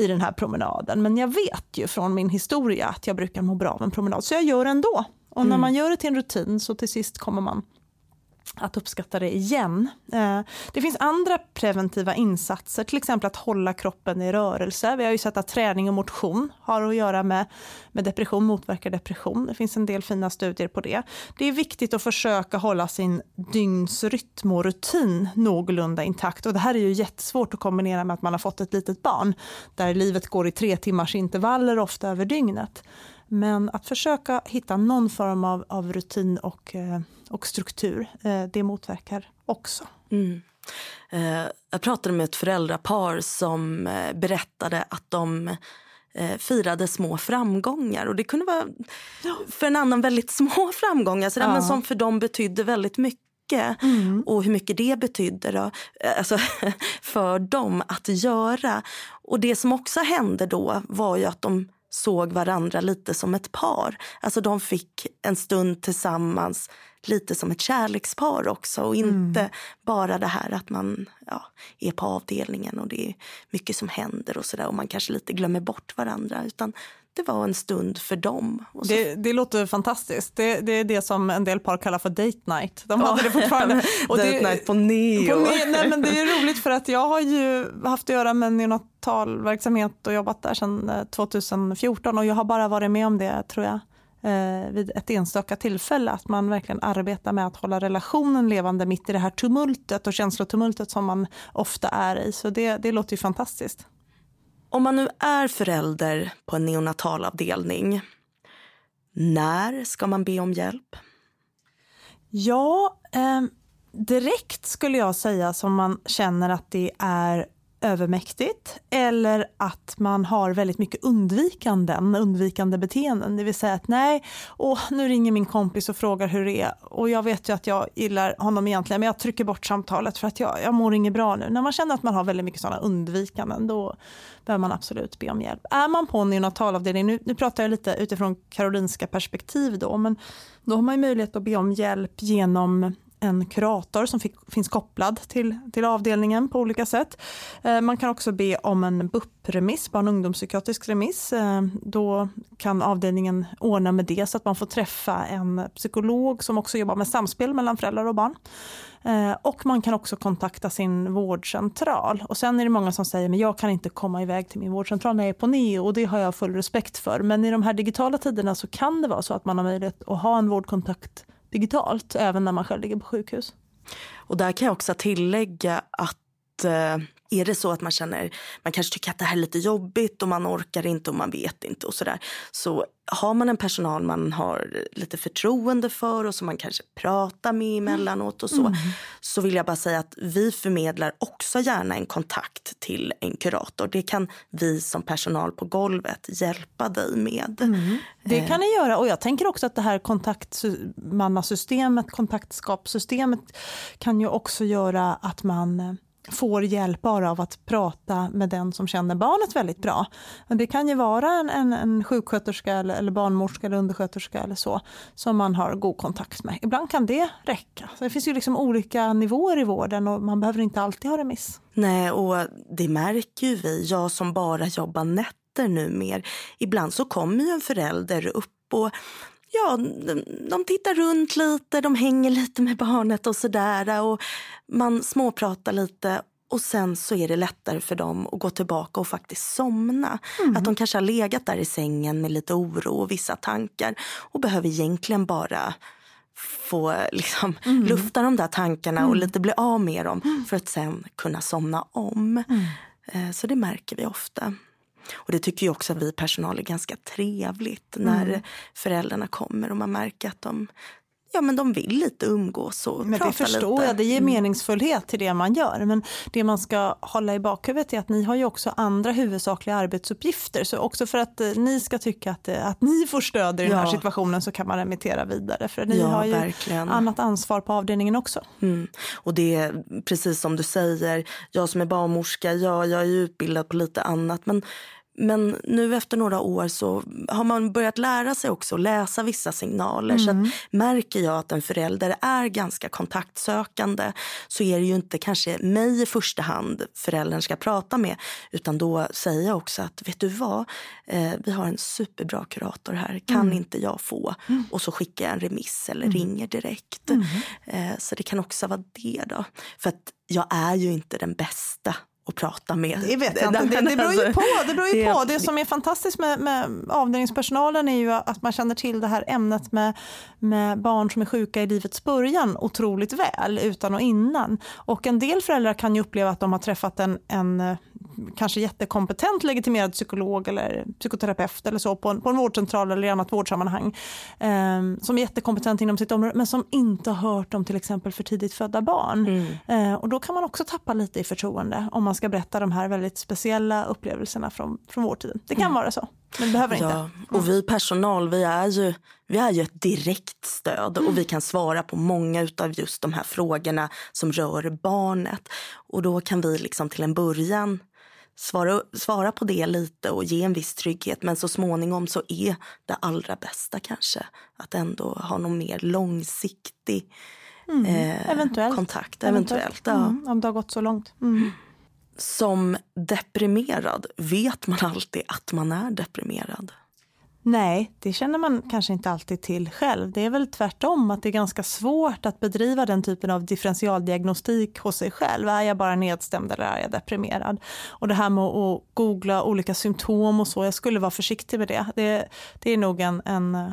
Speaker 2: i den här promenaden. Men jag vet ju från min historia att jag brukar må bra av en promenad, så jag gör det ändå. Och när mm. man gör det till en rutin så till sist kommer man att uppskatta det igen. Eh, det finns andra preventiva insatser, till exempel att hålla kroppen i rörelse. Vi har ju sett att träning och motion har att göra med, med depression, motverkar depression. Det finns en del fina studier på det. Det är viktigt att försöka hålla sin dygnsrytm och rutin någorlunda intakt. Och det här är ju jättesvårt att kombinera med att man har fått ett litet barn, där livet går i tre timmars intervaller ofta över dygnet. Men att försöka hitta någon form av, av rutin och, eh, och struktur, eh, det motverkar också. Mm.
Speaker 1: Eh, jag pratade med ett föräldrapar som berättade att de firade små framgångar. Och Det kunde vara för en annan väldigt små framgångar sådär, ja. men som för dem betydde väldigt mycket. Mm. Och hur mycket det betydde då, alltså, för dem att göra. Och Det som också hände då var ju att de såg varandra lite som ett par. Alltså de fick en stund tillsammans lite som ett kärlekspar också och inte mm. bara det här att man ja, är på avdelningen och det är mycket som händer och sådär och man kanske lite glömmer bort varandra utan det var en stund för dem.
Speaker 2: Det, det, låter fantastiskt. Det, det, är det som en del par kallar för date night. De hade det fortfarande.
Speaker 1: Och date det, night på neo. På
Speaker 2: ne nej, men det är roligt för att jag har ju haft att göra med neonatalverksamhet och jobbat där sedan 2014 och jag har bara varit med om det tror jag eh, vid ett enstaka tillfälle, att man verkligen arbetar med att hålla relationen levande mitt i det här tumultet och känslotumultet som man ofta är i. Så det, det låter ju fantastiskt.
Speaker 1: Om man nu är förälder på en neonatalavdelning, när ska man be om hjälp?
Speaker 2: Ja, eh, direkt skulle jag säga som man känner att det är övermäktigt eller att man har väldigt mycket undvikanden, undvikande beteenden. Det vill säga att nej, åh, nu ringer min kompis och frågar hur det är och jag vet ju att jag gillar honom egentligen men jag trycker bort samtalet för att jag, jag mår inget bra nu. När man känner att man har väldigt mycket sådana undvikanden då behöver man absolut be om hjälp. Är man på en neonatalavdelning, nu, nu pratar jag lite utifrån Karolinska perspektiv då, men då har man möjlighet att be om hjälp genom en kurator som fick, finns kopplad till, till avdelningen på olika sätt. Eh, man kan också be om en BUP-remiss, barn och ungdomspsykiatrisk remiss. Eh, då kan avdelningen ordna med det så att man får träffa en psykolog som också jobbar med samspel mellan föräldrar och barn. Eh, och man kan också kontakta sin vårdcentral. Och sen är det många som säger men jag kan inte komma iväg till min vårdcentral när jag är på neo och det har jag full respekt för. Men i de här digitala tiderna så kan det vara så att man har möjlighet att ha en vårdkontakt digitalt även när man själv ligger på sjukhus.
Speaker 1: Och där kan jag också tillägga att eh, är det så att man känner, man kanske tycker att det här är lite jobbigt och man orkar inte och man vet inte och sådär. Så har man en personal man har lite förtroende för och som man kanske pratar med emellanåt och så. Mm. Så vill jag bara säga att vi förmedlar också gärna en kontakt till en kurator. Det kan vi som personal på golvet hjälpa dig med. Mm.
Speaker 2: Det kan ni göra och jag tänker också att det här kontaktmannasystemet, kontaktskapssystemet kan ju också göra att man får hjälp bara av att prata med den som känner barnet väldigt bra. Det kan ju vara en, en, en sjuksköterska eller, eller barnmorska eller undersköterska eller så som man har god kontakt med. Ibland kan det räcka. Så det finns ju liksom olika nivåer i vården och man behöver inte alltid ha remiss.
Speaker 1: Nej, och det märker ju vi, jag som bara jobbar nätter nu mer. Ibland så kommer ju en förälder upp och ja, de, de tittar runt lite, de hänger lite med barnet och sådär. Och man småpratar lite och sen så är det lättare för dem att gå tillbaka och faktiskt somna. Mm. Att de kanske har legat där i sängen med lite oro och vissa tankar och behöver egentligen bara få liksom, mm. lufta de där tankarna och mm. lite bli av med dem mm. för att sen kunna somna om. Mm. Eh, så det märker vi ofta. Och det tycker ju också vi personal är ganska trevligt när mm. föräldrarna kommer och man märker att de ja, men de vill lite umgås och
Speaker 2: men
Speaker 1: prata
Speaker 2: Det förstår
Speaker 1: lite.
Speaker 2: jag, det ger mm. meningsfullhet till det man gör. Men det man ska hålla i bakhuvudet är att ni har ju också andra huvudsakliga arbetsuppgifter. Så också för att eh, ni ska tycka att, eh, att ni får stöd i den här situationen så kan man remittera vidare. För ni ja, har ju verkligen. annat ansvar på avdelningen också.
Speaker 1: Mm. Och det är precis som du säger, jag som är barnmorska, ja, jag är utbildad på lite annat. Men men nu efter några år så har man börjat lära sig också att läsa vissa signaler. Mm. Så märker jag att en förälder är ganska kontaktsökande så är det ju inte kanske mig i första hand föräldern ska prata med. Utan då säger jag också att vet du vad, eh, vi har en superbra kurator här, kan mm. inte jag få? Mm. Och så skickar jag en remiss eller mm. ringer direkt. Mm. Eh, så det kan också vara det då. För jag är ju inte den bästa att prata med.
Speaker 2: Det vet jag inte. Det, det beror ju på. Det, beror ju på. det som är fantastiskt med, med avdelningspersonalen är ju att man känner till det här ämnet med, med barn som är sjuka i livets början otroligt väl, utan och innan. Och en del föräldrar kan ju uppleva att de har träffat en, en kanske jättekompetent legitimerad psykolog eller psykoterapeut eller så på en, på en vårdcentral eller i annat vårdsammanhang eh, som är jättekompetent inom sitt område men som inte har hört om till exempel för tidigt födda barn. Mm. Eh, och då kan man också tappa lite i förtroende om man ska berätta de här väldigt speciella upplevelserna från, från vårdtiden. Det kan mm. vara så. Men behöver ja, inte.
Speaker 1: Och vi personal, vi är ju, vi är ju ett direkt stöd mm. och vi kan svara på många av just de här frågorna som rör barnet. Och då kan vi liksom till en början svara, svara på det lite och ge en viss trygghet. Men så småningom så är det allra bästa kanske att ändå ha någon mer långsiktig mm. eh, eventuellt. kontakt. Eventuellt, eventuellt ja. mm,
Speaker 2: om det har gått så långt. Mm.
Speaker 1: Som deprimerad, vet man alltid att man är deprimerad?
Speaker 2: Nej, det känner man kanske inte alltid till själv. Det är väl tvärtom att det är ganska svårt att bedriva den typen av differentialdiagnostik hos sig själv. Är jag bara nedstämd eller är jag deprimerad? Och det här med att googla olika symptom och så, jag skulle vara försiktig med det. Det, det är nog en, en eh,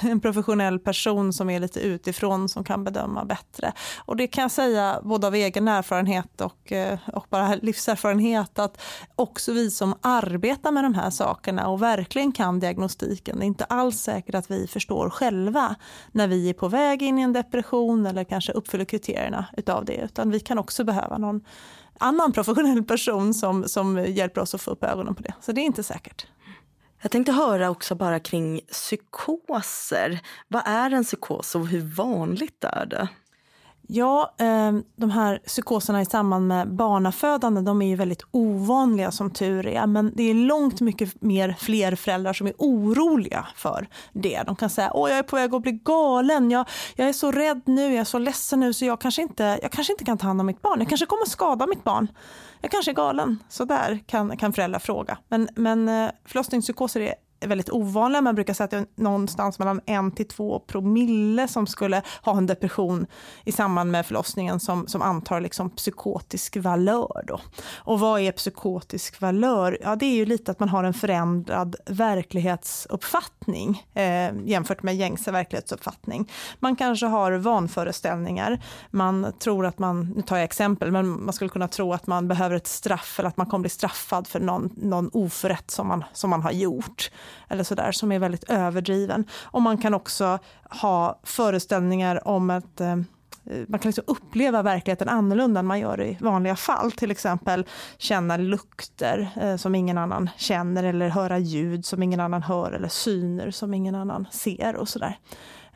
Speaker 2: en professionell person som är lite utifrån som kan bedöma bättre. Och det kan jag säga både av egen erfarenhet och, eh, och bara livserfarenhet att också vi som arbetar med de här sakerna och verkligen kan diagnostiken, det är inte alls säkert att vi förstår själva när vi är på väg in i en depression eller kanske uppfyller kriterierna utav det, utan vi kan också behöva någon annan professionell person som, som hjälper oss att få upp ögonen på det. Så det är inte säkert.
Speaker 1: Jag tänkte höra också bara kring psykoser. Vad är en psykos och hur vanligt är det?
Speaker 2: Ja, ehm, de här psykoserna i samband med barnafödande de är ju väldigt ovanliga som tur är. Men det är långt mycket mer fler föräldrar som är oroliga för det. De kan säga att jag är på väg att bli galen. Jag, jag är så rädd nu, jag är så ledsen nu så jag kanske, inte, jag kanske inte kan ta hand om mitt barn. Jag kanske kommer skada mitt barn. Jag kanske är galen. Så där kan, kan föräldrar fråga. Men, men eh, förlossningspsykoser är väldigt ovanliga. Man brukar säga att det är någonstans mellan en till två promille som skulle ha en depression i samband med förlossningen som, som antar liksom psykotisk valör. Då. Och vad är psykotisk valör? Ja, det är ju lite att man har en förändrad verklighetsuppfattning eh, jämfört med gängse verklighetsuppfattning. Man kanske har vanföreställningar. Man tror att man, nu tar jag exempel, men man skulle kunna tro att man behöver ett straff eller att man kommer bli straffad för någon, någon oförrätt som man, som man har gjort eller sådär som är väldigt överdriven. Och man kan också ha föreställningar om att eh, man kan liksom uppleva verkligheten annorlunda än man gör i vanliga fall. Till exempel känna lukter eh, som ingen annan känner eller höra ljud som ingen annan hör eller syner som ingen annan ser och sådär.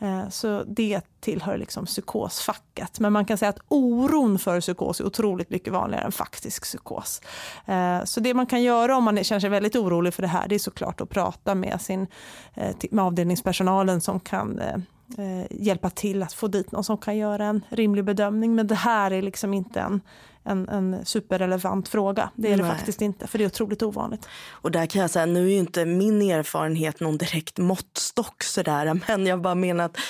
Speaker 2: Eh, så det tillhör liksom psykosfacket. Men man kan säga att oron för psykos är otroligt mycket vanligare än faktisk psykos. Eh, så det man kan göra om man känner sig väldigt orolig för det här, det är såklart att prata med, sin, eh, med avdelningspersonalen som kan eh, hjälpa till att få dit någon som kan göra en rimlig bedömning. Men det här är liksom inte en, en, en superrelevant fråga. Det är Nej. det faktiskt inte, för det är otroligt ovanligt.
Speaker 1: Och där kan jag säga, nu är ju inte min erfarenhet någon direkt måttstock sådär, men jag bara menar att eh,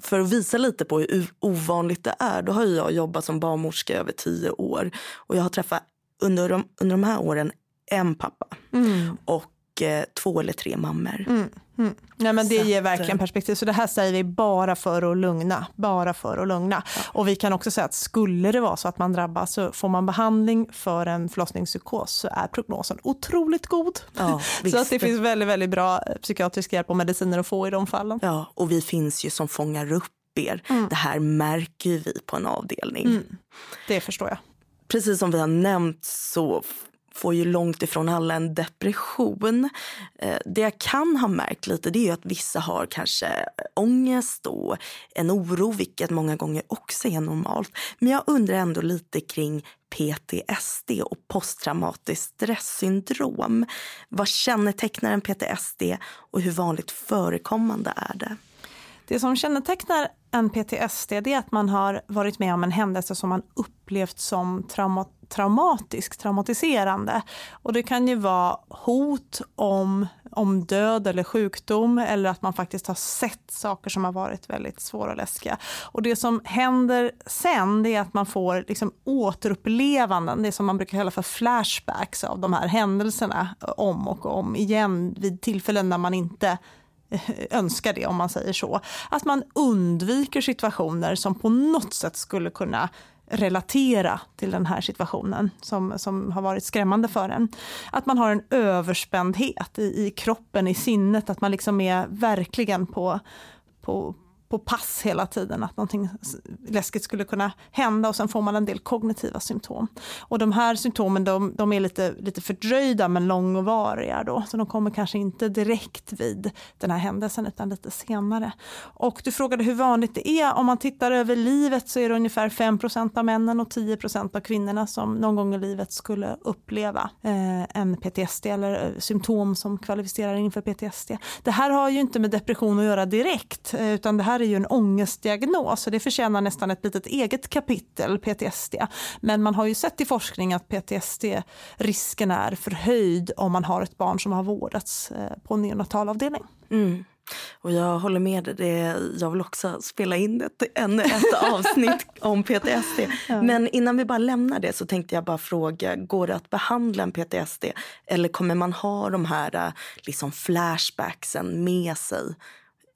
Speaker 1: för att visa lite på hur ovanligt det är, då har jag jobbat som barnmorska i över tio år och jag har träffat under de, under de här åren en pappa mm. och eh, två eller tre mammor. Mm.
Speaker 2: Mm. Nej, men det ger verkligen perspektiv. Så det här säger vi bara för att lugna. Bara för att lugna. Ja. Och vi kan också säga att skulle det vara så att man drabbas så får man behandling för en förlossningspsykos så är prognosen otroligt god. Ja, så att det finns väldigt, väldigt bra psykiatrisk hjälp och mediciner att få i de fallen.
Speaker 1: Ja, och vi finns ju som fångar upp er. Mm. Det här märker vi på en avdelning. Mm.
Speaker 2: Det förstår jag.
Speaker 1: Precis som vi har nämnt så får ju långt ifrån alla en depression. Eh, det jag kan ha märkt lite det är att vissa har kanske ångest och en oro, vilket många gånger också är normalt. Men jag undrar ändå lite kring PTSD och posttraumatiskt stresssyndrom. Vad kännetecknar en PTSD och hur vanligt förekommande är det?
Speaker 2: Det som kännetecknar en PTSD det är att man har varit med om en händelse som man upplevt som trauma, traumatisk, traumatiserande. Och det kan ju vara hot om, om död eller sjukdom eller att man faktiskt har sett saker som har varit väldigt svåra och läskiga. Och det som händer sen det är att man får liksom återupplevanden, det som man brukar kalla för flashbacks av de här händelserna om och om igen vid tillfällen när man inte önskar det om man säger så. Att man undviker situationer som på något sätt skulle kunna relatera till den här situationen som, som har varit skrämmande för en. Att man har en överspändhet i, i kroppen, i sinnet, att man liksom är verkligen på, på, på pass hela tiden, att någonting läskigt skulle kunna hända och sen får man en del kognitiva symptom. Och de här symptomen de, de är lite, lite fördröjda men långvariga då, så de kommer kanske inte direkt vid den här händelsen utan lite senare. Och du frågade hur vanligt det är. Om man tittar över livet så är det ungefär 5% av männen och 10% av kvinnorna som någon gång i livet skulle uppleva eh, en PTSD eller eh, symptom som kvalificerar inför PTSD. Det här har ju inte med depression att göra direkt eh, utan det här är ju en ångestdiagnos och det förtjänar nästan ett litet eget kapitel, PTSD. Men man har ju sett i forskning att PTSD-risken är förhöjd om man har ett barn som har vårdats eh, på en neonatalavdelning.
Speaker 1: Mm. Och jag håller med dig. Jag vill också spela in ett, ännu ett avsnitt om PTSD. Ja. Men innan vi bara lämnar det så tänkte jag bara fråga, går det att behandla en PTSD? Eller kommer man ha de här eh, liksom flashbacksen med sig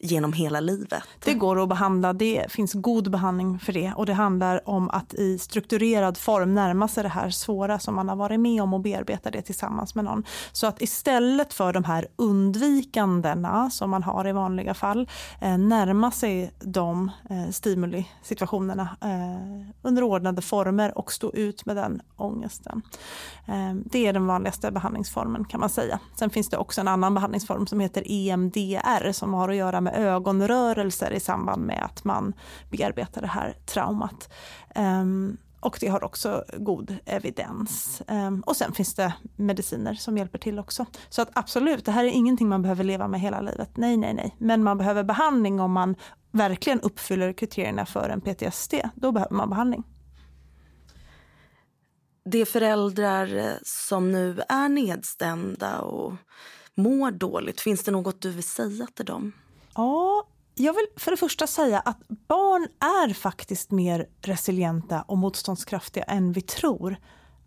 Speaker 1: genom hela livet.
Speaker 2: Det går att behandla, det finns god behandling för det och det handlar om att i strukturerad form närma sig det här svåra som man har varit med om och bearbeta det tillsammans med någon. Så att istället för de här undvikandena som man har i vanliga fall eh, närma sig de eh, stimulisituationerna eh, under ordnade former och stå ut med den ångesten. Eh, det är den vanligaste behandlingsformen kan man säga. Sen finns det också en annan behandlingsform som heter EMDR som har att göra med med ögonrörelser i samband med att man bearbetar det här traumat. Um, och det har också god evidens. Um, och sen finns det mediciner som hjälper till också. Så att absolut, det här är ingenting man behöver leva med hela livet. Nej, nej, nej. Men man behöver behandling om man verkligen uppfyller kriterierna för en PTSD. Då behöver man behandling.
Speaker 1: Det är föräldrar eh, som nu är nedstämda och mår dåligt. Finns det något du vill säga till dem?
Speaker 2: Ja, jag vill för det första säga att barn är faktiskt mer resilienta och motståndskraftiga än vi tror.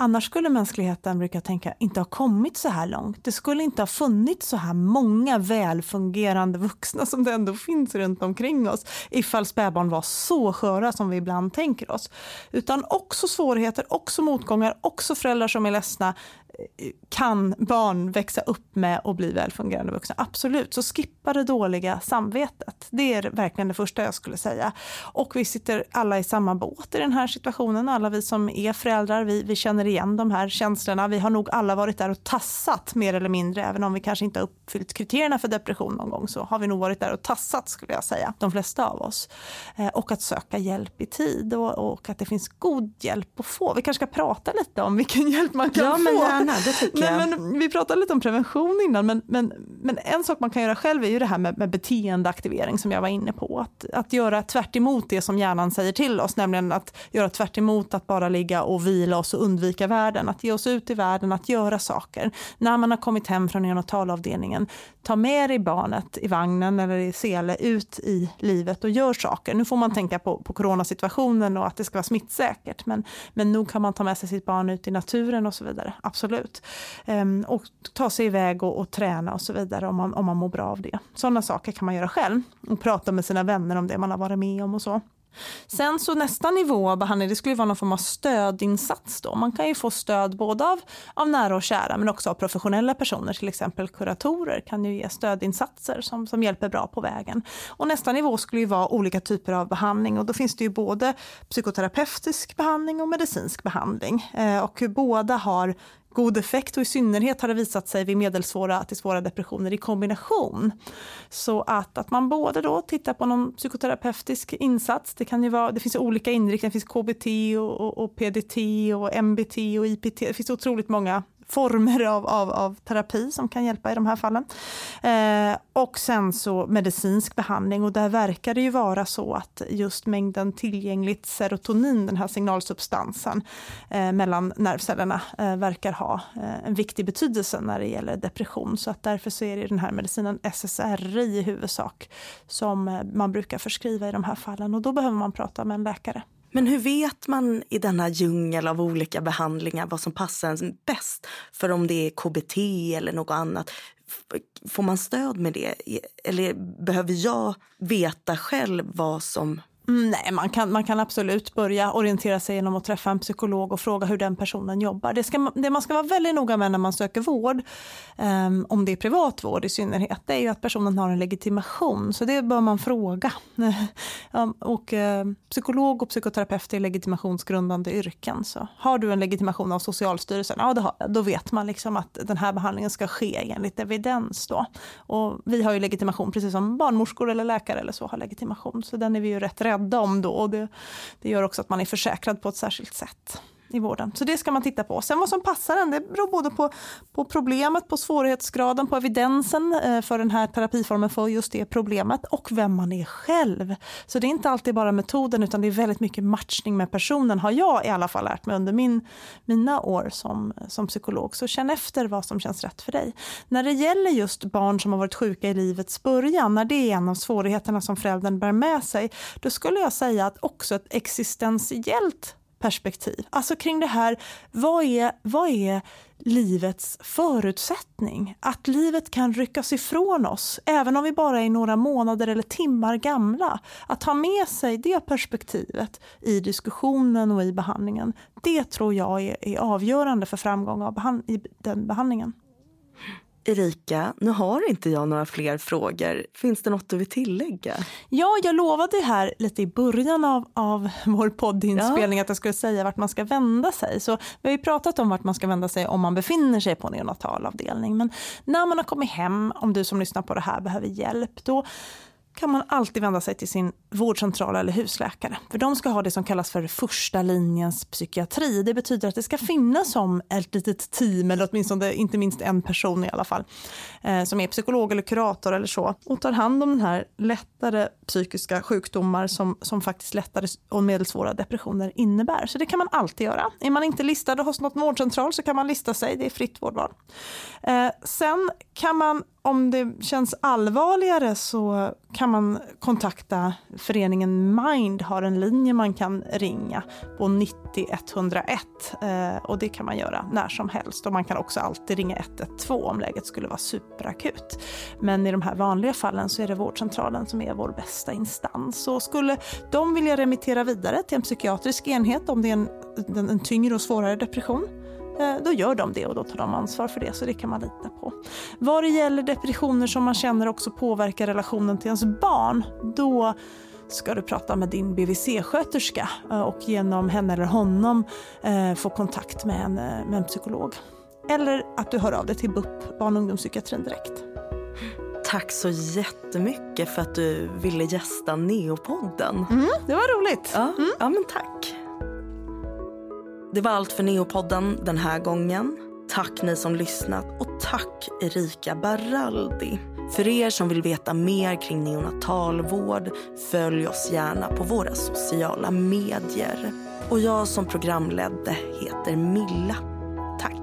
Speaker 2: Annars skulle mänskligheten, brukar jag tänka, inte ha kommit så här långt. Det skulle inte ha funnits så här många välfungerande vuxna som det ändå finns runt omkring oss ifall spädbarn var så sköra som vi ibland tänker oss. Utan också svårigheter, också motgångar, också föräldrar som är ledsna, eh, kan barn växa upp med och bli välfungerande vuxna? Absolut, så skippa det dåliga samvetet. Det är verkligen det första jag skulle säga. Och vi sitter alla i samma båt i den här situationen. Alla vi som är föräldrar, vi, vi känner igen de här känslorna. Vi har nog alla varit där och tassat mer eller mindre, även om vi kanske inte har uppfyllt kriterierna för depression någon gång så har vi nog varit där och tassat skulle jag säga, de flesta av oss. Eh, och att söka hjälp i tid och, och, att det finns god hjälp att få. Vi kanske ska prata lite om vilken hjälp man kan
Speaker 1: ja,
Speaker 2: få.
Speaker 1: Men gärna, det tycker
Speaker 2: Nej, jag. Men, vi pratade lite om prevention innan, men, men, men en sak man kan göra själv är ju det här med, med beteendeaktivering som jag var inne på. Att, att göra tvärt det som hjärnan säger till oss, nämligen att göra tvärt att bara ligga och vila oss och undvika världen. Att ge oss ut i världen, att göra saker. När man har kommit hem från neonatalavdelningen, ta med dig barnet i vagnen eller i sele ut i livet och gör saker. Nu får man tänka på, på coronasituationen och att det ska vara smittsäkert, men, men nog kan man ta med sig sitt barn ut i naturen och så vidare. Absolut. Ehm, och ta sig iväg och, och, träna och så vidare om man, om man mår bra av det. Sådana saker kan man göra själv och prata med sina vänner om det man har varit med om och så. Sen så nästa nivå av behandling det skulle vara någon form av stödinsats. Då. Man kan ju få stöd både av, av nära och kära men också av professionella personer, till exempel kuratorer kan ju ge stödinsatser som, som hjälper bra på vägen. Och nästa nivå skulle ju vara olika typer av behandling och då finns det ju både psykoterapeutisk behandling och medicinsk behandling. Eh, och båda har god effekt och i synnerhet har det visat sig vid medelsvåra till svåra depressioner i kombination. Så att, att man både då tittar på någon psykoterapeutisk insats, det, kan ju vara, det finns olika inriktningar, det finns KBT och, och, och PDT och MBT och IPT, det finns otroligt många former av, av, av terapi som kan hjälpa i de här fallen. Eh, och sen så medicinsk behandling och där verkar det ju vara så att just mängden tillgängligt serotonin, den här signalsubstansen eh, mellan nervcellerna, eh, verkar ha eh, en viktig betydelse när det gäller depression. Så att därför så är det den här medicinen SSRI i huvudsak som eh, man brukar förskriva i de här fallen och då behöver man prata med en läkare.
Speaker 1: Men hur vet man i denna djungel av olika behandlingar vad som passar en bäst? För om det är KBT eller något annat, får man stöd med det? Eller behöver jag veta själv vad som
Speaker 2: nej, man kan, man kan absolut börja orientera sig genom att träffa en psykolog och fråga hur den personen jobbar. Det, ska, det man ska vara väldigt noga med när man söker vård, um, om det är privat vård i synnerhet, det är ju att personen har en legitimation. Så det bör man fråga. um, och, uh, psykolog och psykoterapeut är legitimationsgrundande yrken. Så har du en legitimation av Socialstyrelsen, ja, har, då vet man liksom att den här behandlingen ska ske enligt evidens. Då. Och vi har ju legitimation, precis som barnmorskor eller läkare eller så har legitimation. Så den är vi ju rätt rädda om då. Och det, det gör också att man är försäkrad på ett särskilt sätt i vården. Så det ska man titta på. Sen vad som passar en, det beror både på, på problemet, på svårighetsgraden, på evidensen eh, för den här terapiformen för just det problemet och vem man är själv. Så det är inte alltid bara metoden utan det är väldigt mycket matchning med personen har jag i alla fall lärt mig under min, mina år som, som psykolog. Så känn efter vad som känns rätt för dig. När det gäller just barn som har varit sjuka i livets början, när det är en av svårigheterna som föräldern bär med sig, då skulle jag säga att också ett existentiellt perspektiv. Alltså kring det här, vad är, vad är livets förutsättning? Att livet kan ryckas ifrån oss, även om vi bara är några månader eller timmar gamla. Att ha med sig det perspektivet i diskussionen och i behandlingen, det tror jag är, är avgörande för framgång av behand i den behandlingen.
Speaker 1: Erika, nu har inte jag några fler frågor. Finns det något du vill tillägga?
Speaker 2: Ja, jag lovade här lite i början av, av vår poddinspelning ja. att jag skulle säga vart man ska vända sig. Så vi har ju pratat om vart man ska vända sig om man befinner sig på neonatalavdelning. Men när man har kommit hem, om du som lyssnar på det här behöver hjälp, då kan man alltid vända sig till sin vårdcentral eller husläkare. För de ska ha det som kallas för första linjens psykiatri. Det betyder att det ska finnas som ett litet team, eller åtminstone inte minst en person i alla fall, eh, som är psykolog eller kurator eller så och tar hand om den här lättare psykiska sjukdomar som, som faktiskt lättare och medelsvåra depressioner innebär. Så det kan man alltid göra. Är man inte listad hos något vårdcentral så kan man lista sig, det är fritt vårdval. Eh, sen kan man om det känns allvarligare så kan man kontakta föreningen Mind, har en linje man kan ringa på 90 101 eh, och det kan man göra när som helst och man kan också alltid ringa 112 om läget skulle vara superakut. Men i de här vanliga fallen så är det vårdcentralen som är vår bästa instans och skulle de vilja remittera vidare till en psykiatrisk enhet om det är en, en, en tyngre och svårare depression då gör de det och då tar de ansvar för det, så det kan man lita på. Vad det gäller depressioner som man känner också påverkar relationen till ens barn, då ska du prata med din BVC-sköterska eh, och genom henne eller honom eh, få kontakt med en, eh, med en psykolog. Eller att du hör av dig till BUP, barn och ungdomspsykiatrin direkt.
Speaker 1: Tack så jättemycket för att du ville gästa Neopodden.
Speaker 2: Mm, det var roligt.
Speaker 1: Ja, mm. ja men tack. Det var allt för Neopodden den här gången. Tack ni som lyssnat och tack Erika Baraldi. För er som vill veta mer kring neonatalvård, följ oss gärna på våra sociala medier. Och jag som programledde heter Milla. Tack.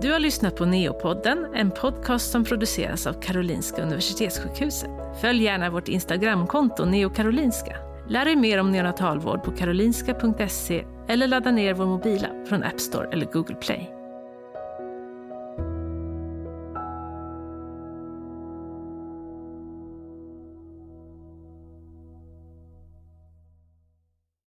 Speaker 3: Du har lyssnat på Neopodden, en podcast som produceras av Karolinska Universitetssjukhuset. Följ gärna vårt Instagramkonto neokarolinska. Lär dig mer om neonatalvård på karolinska.se eller ladda ner vår mobila från App Store eller Google Play.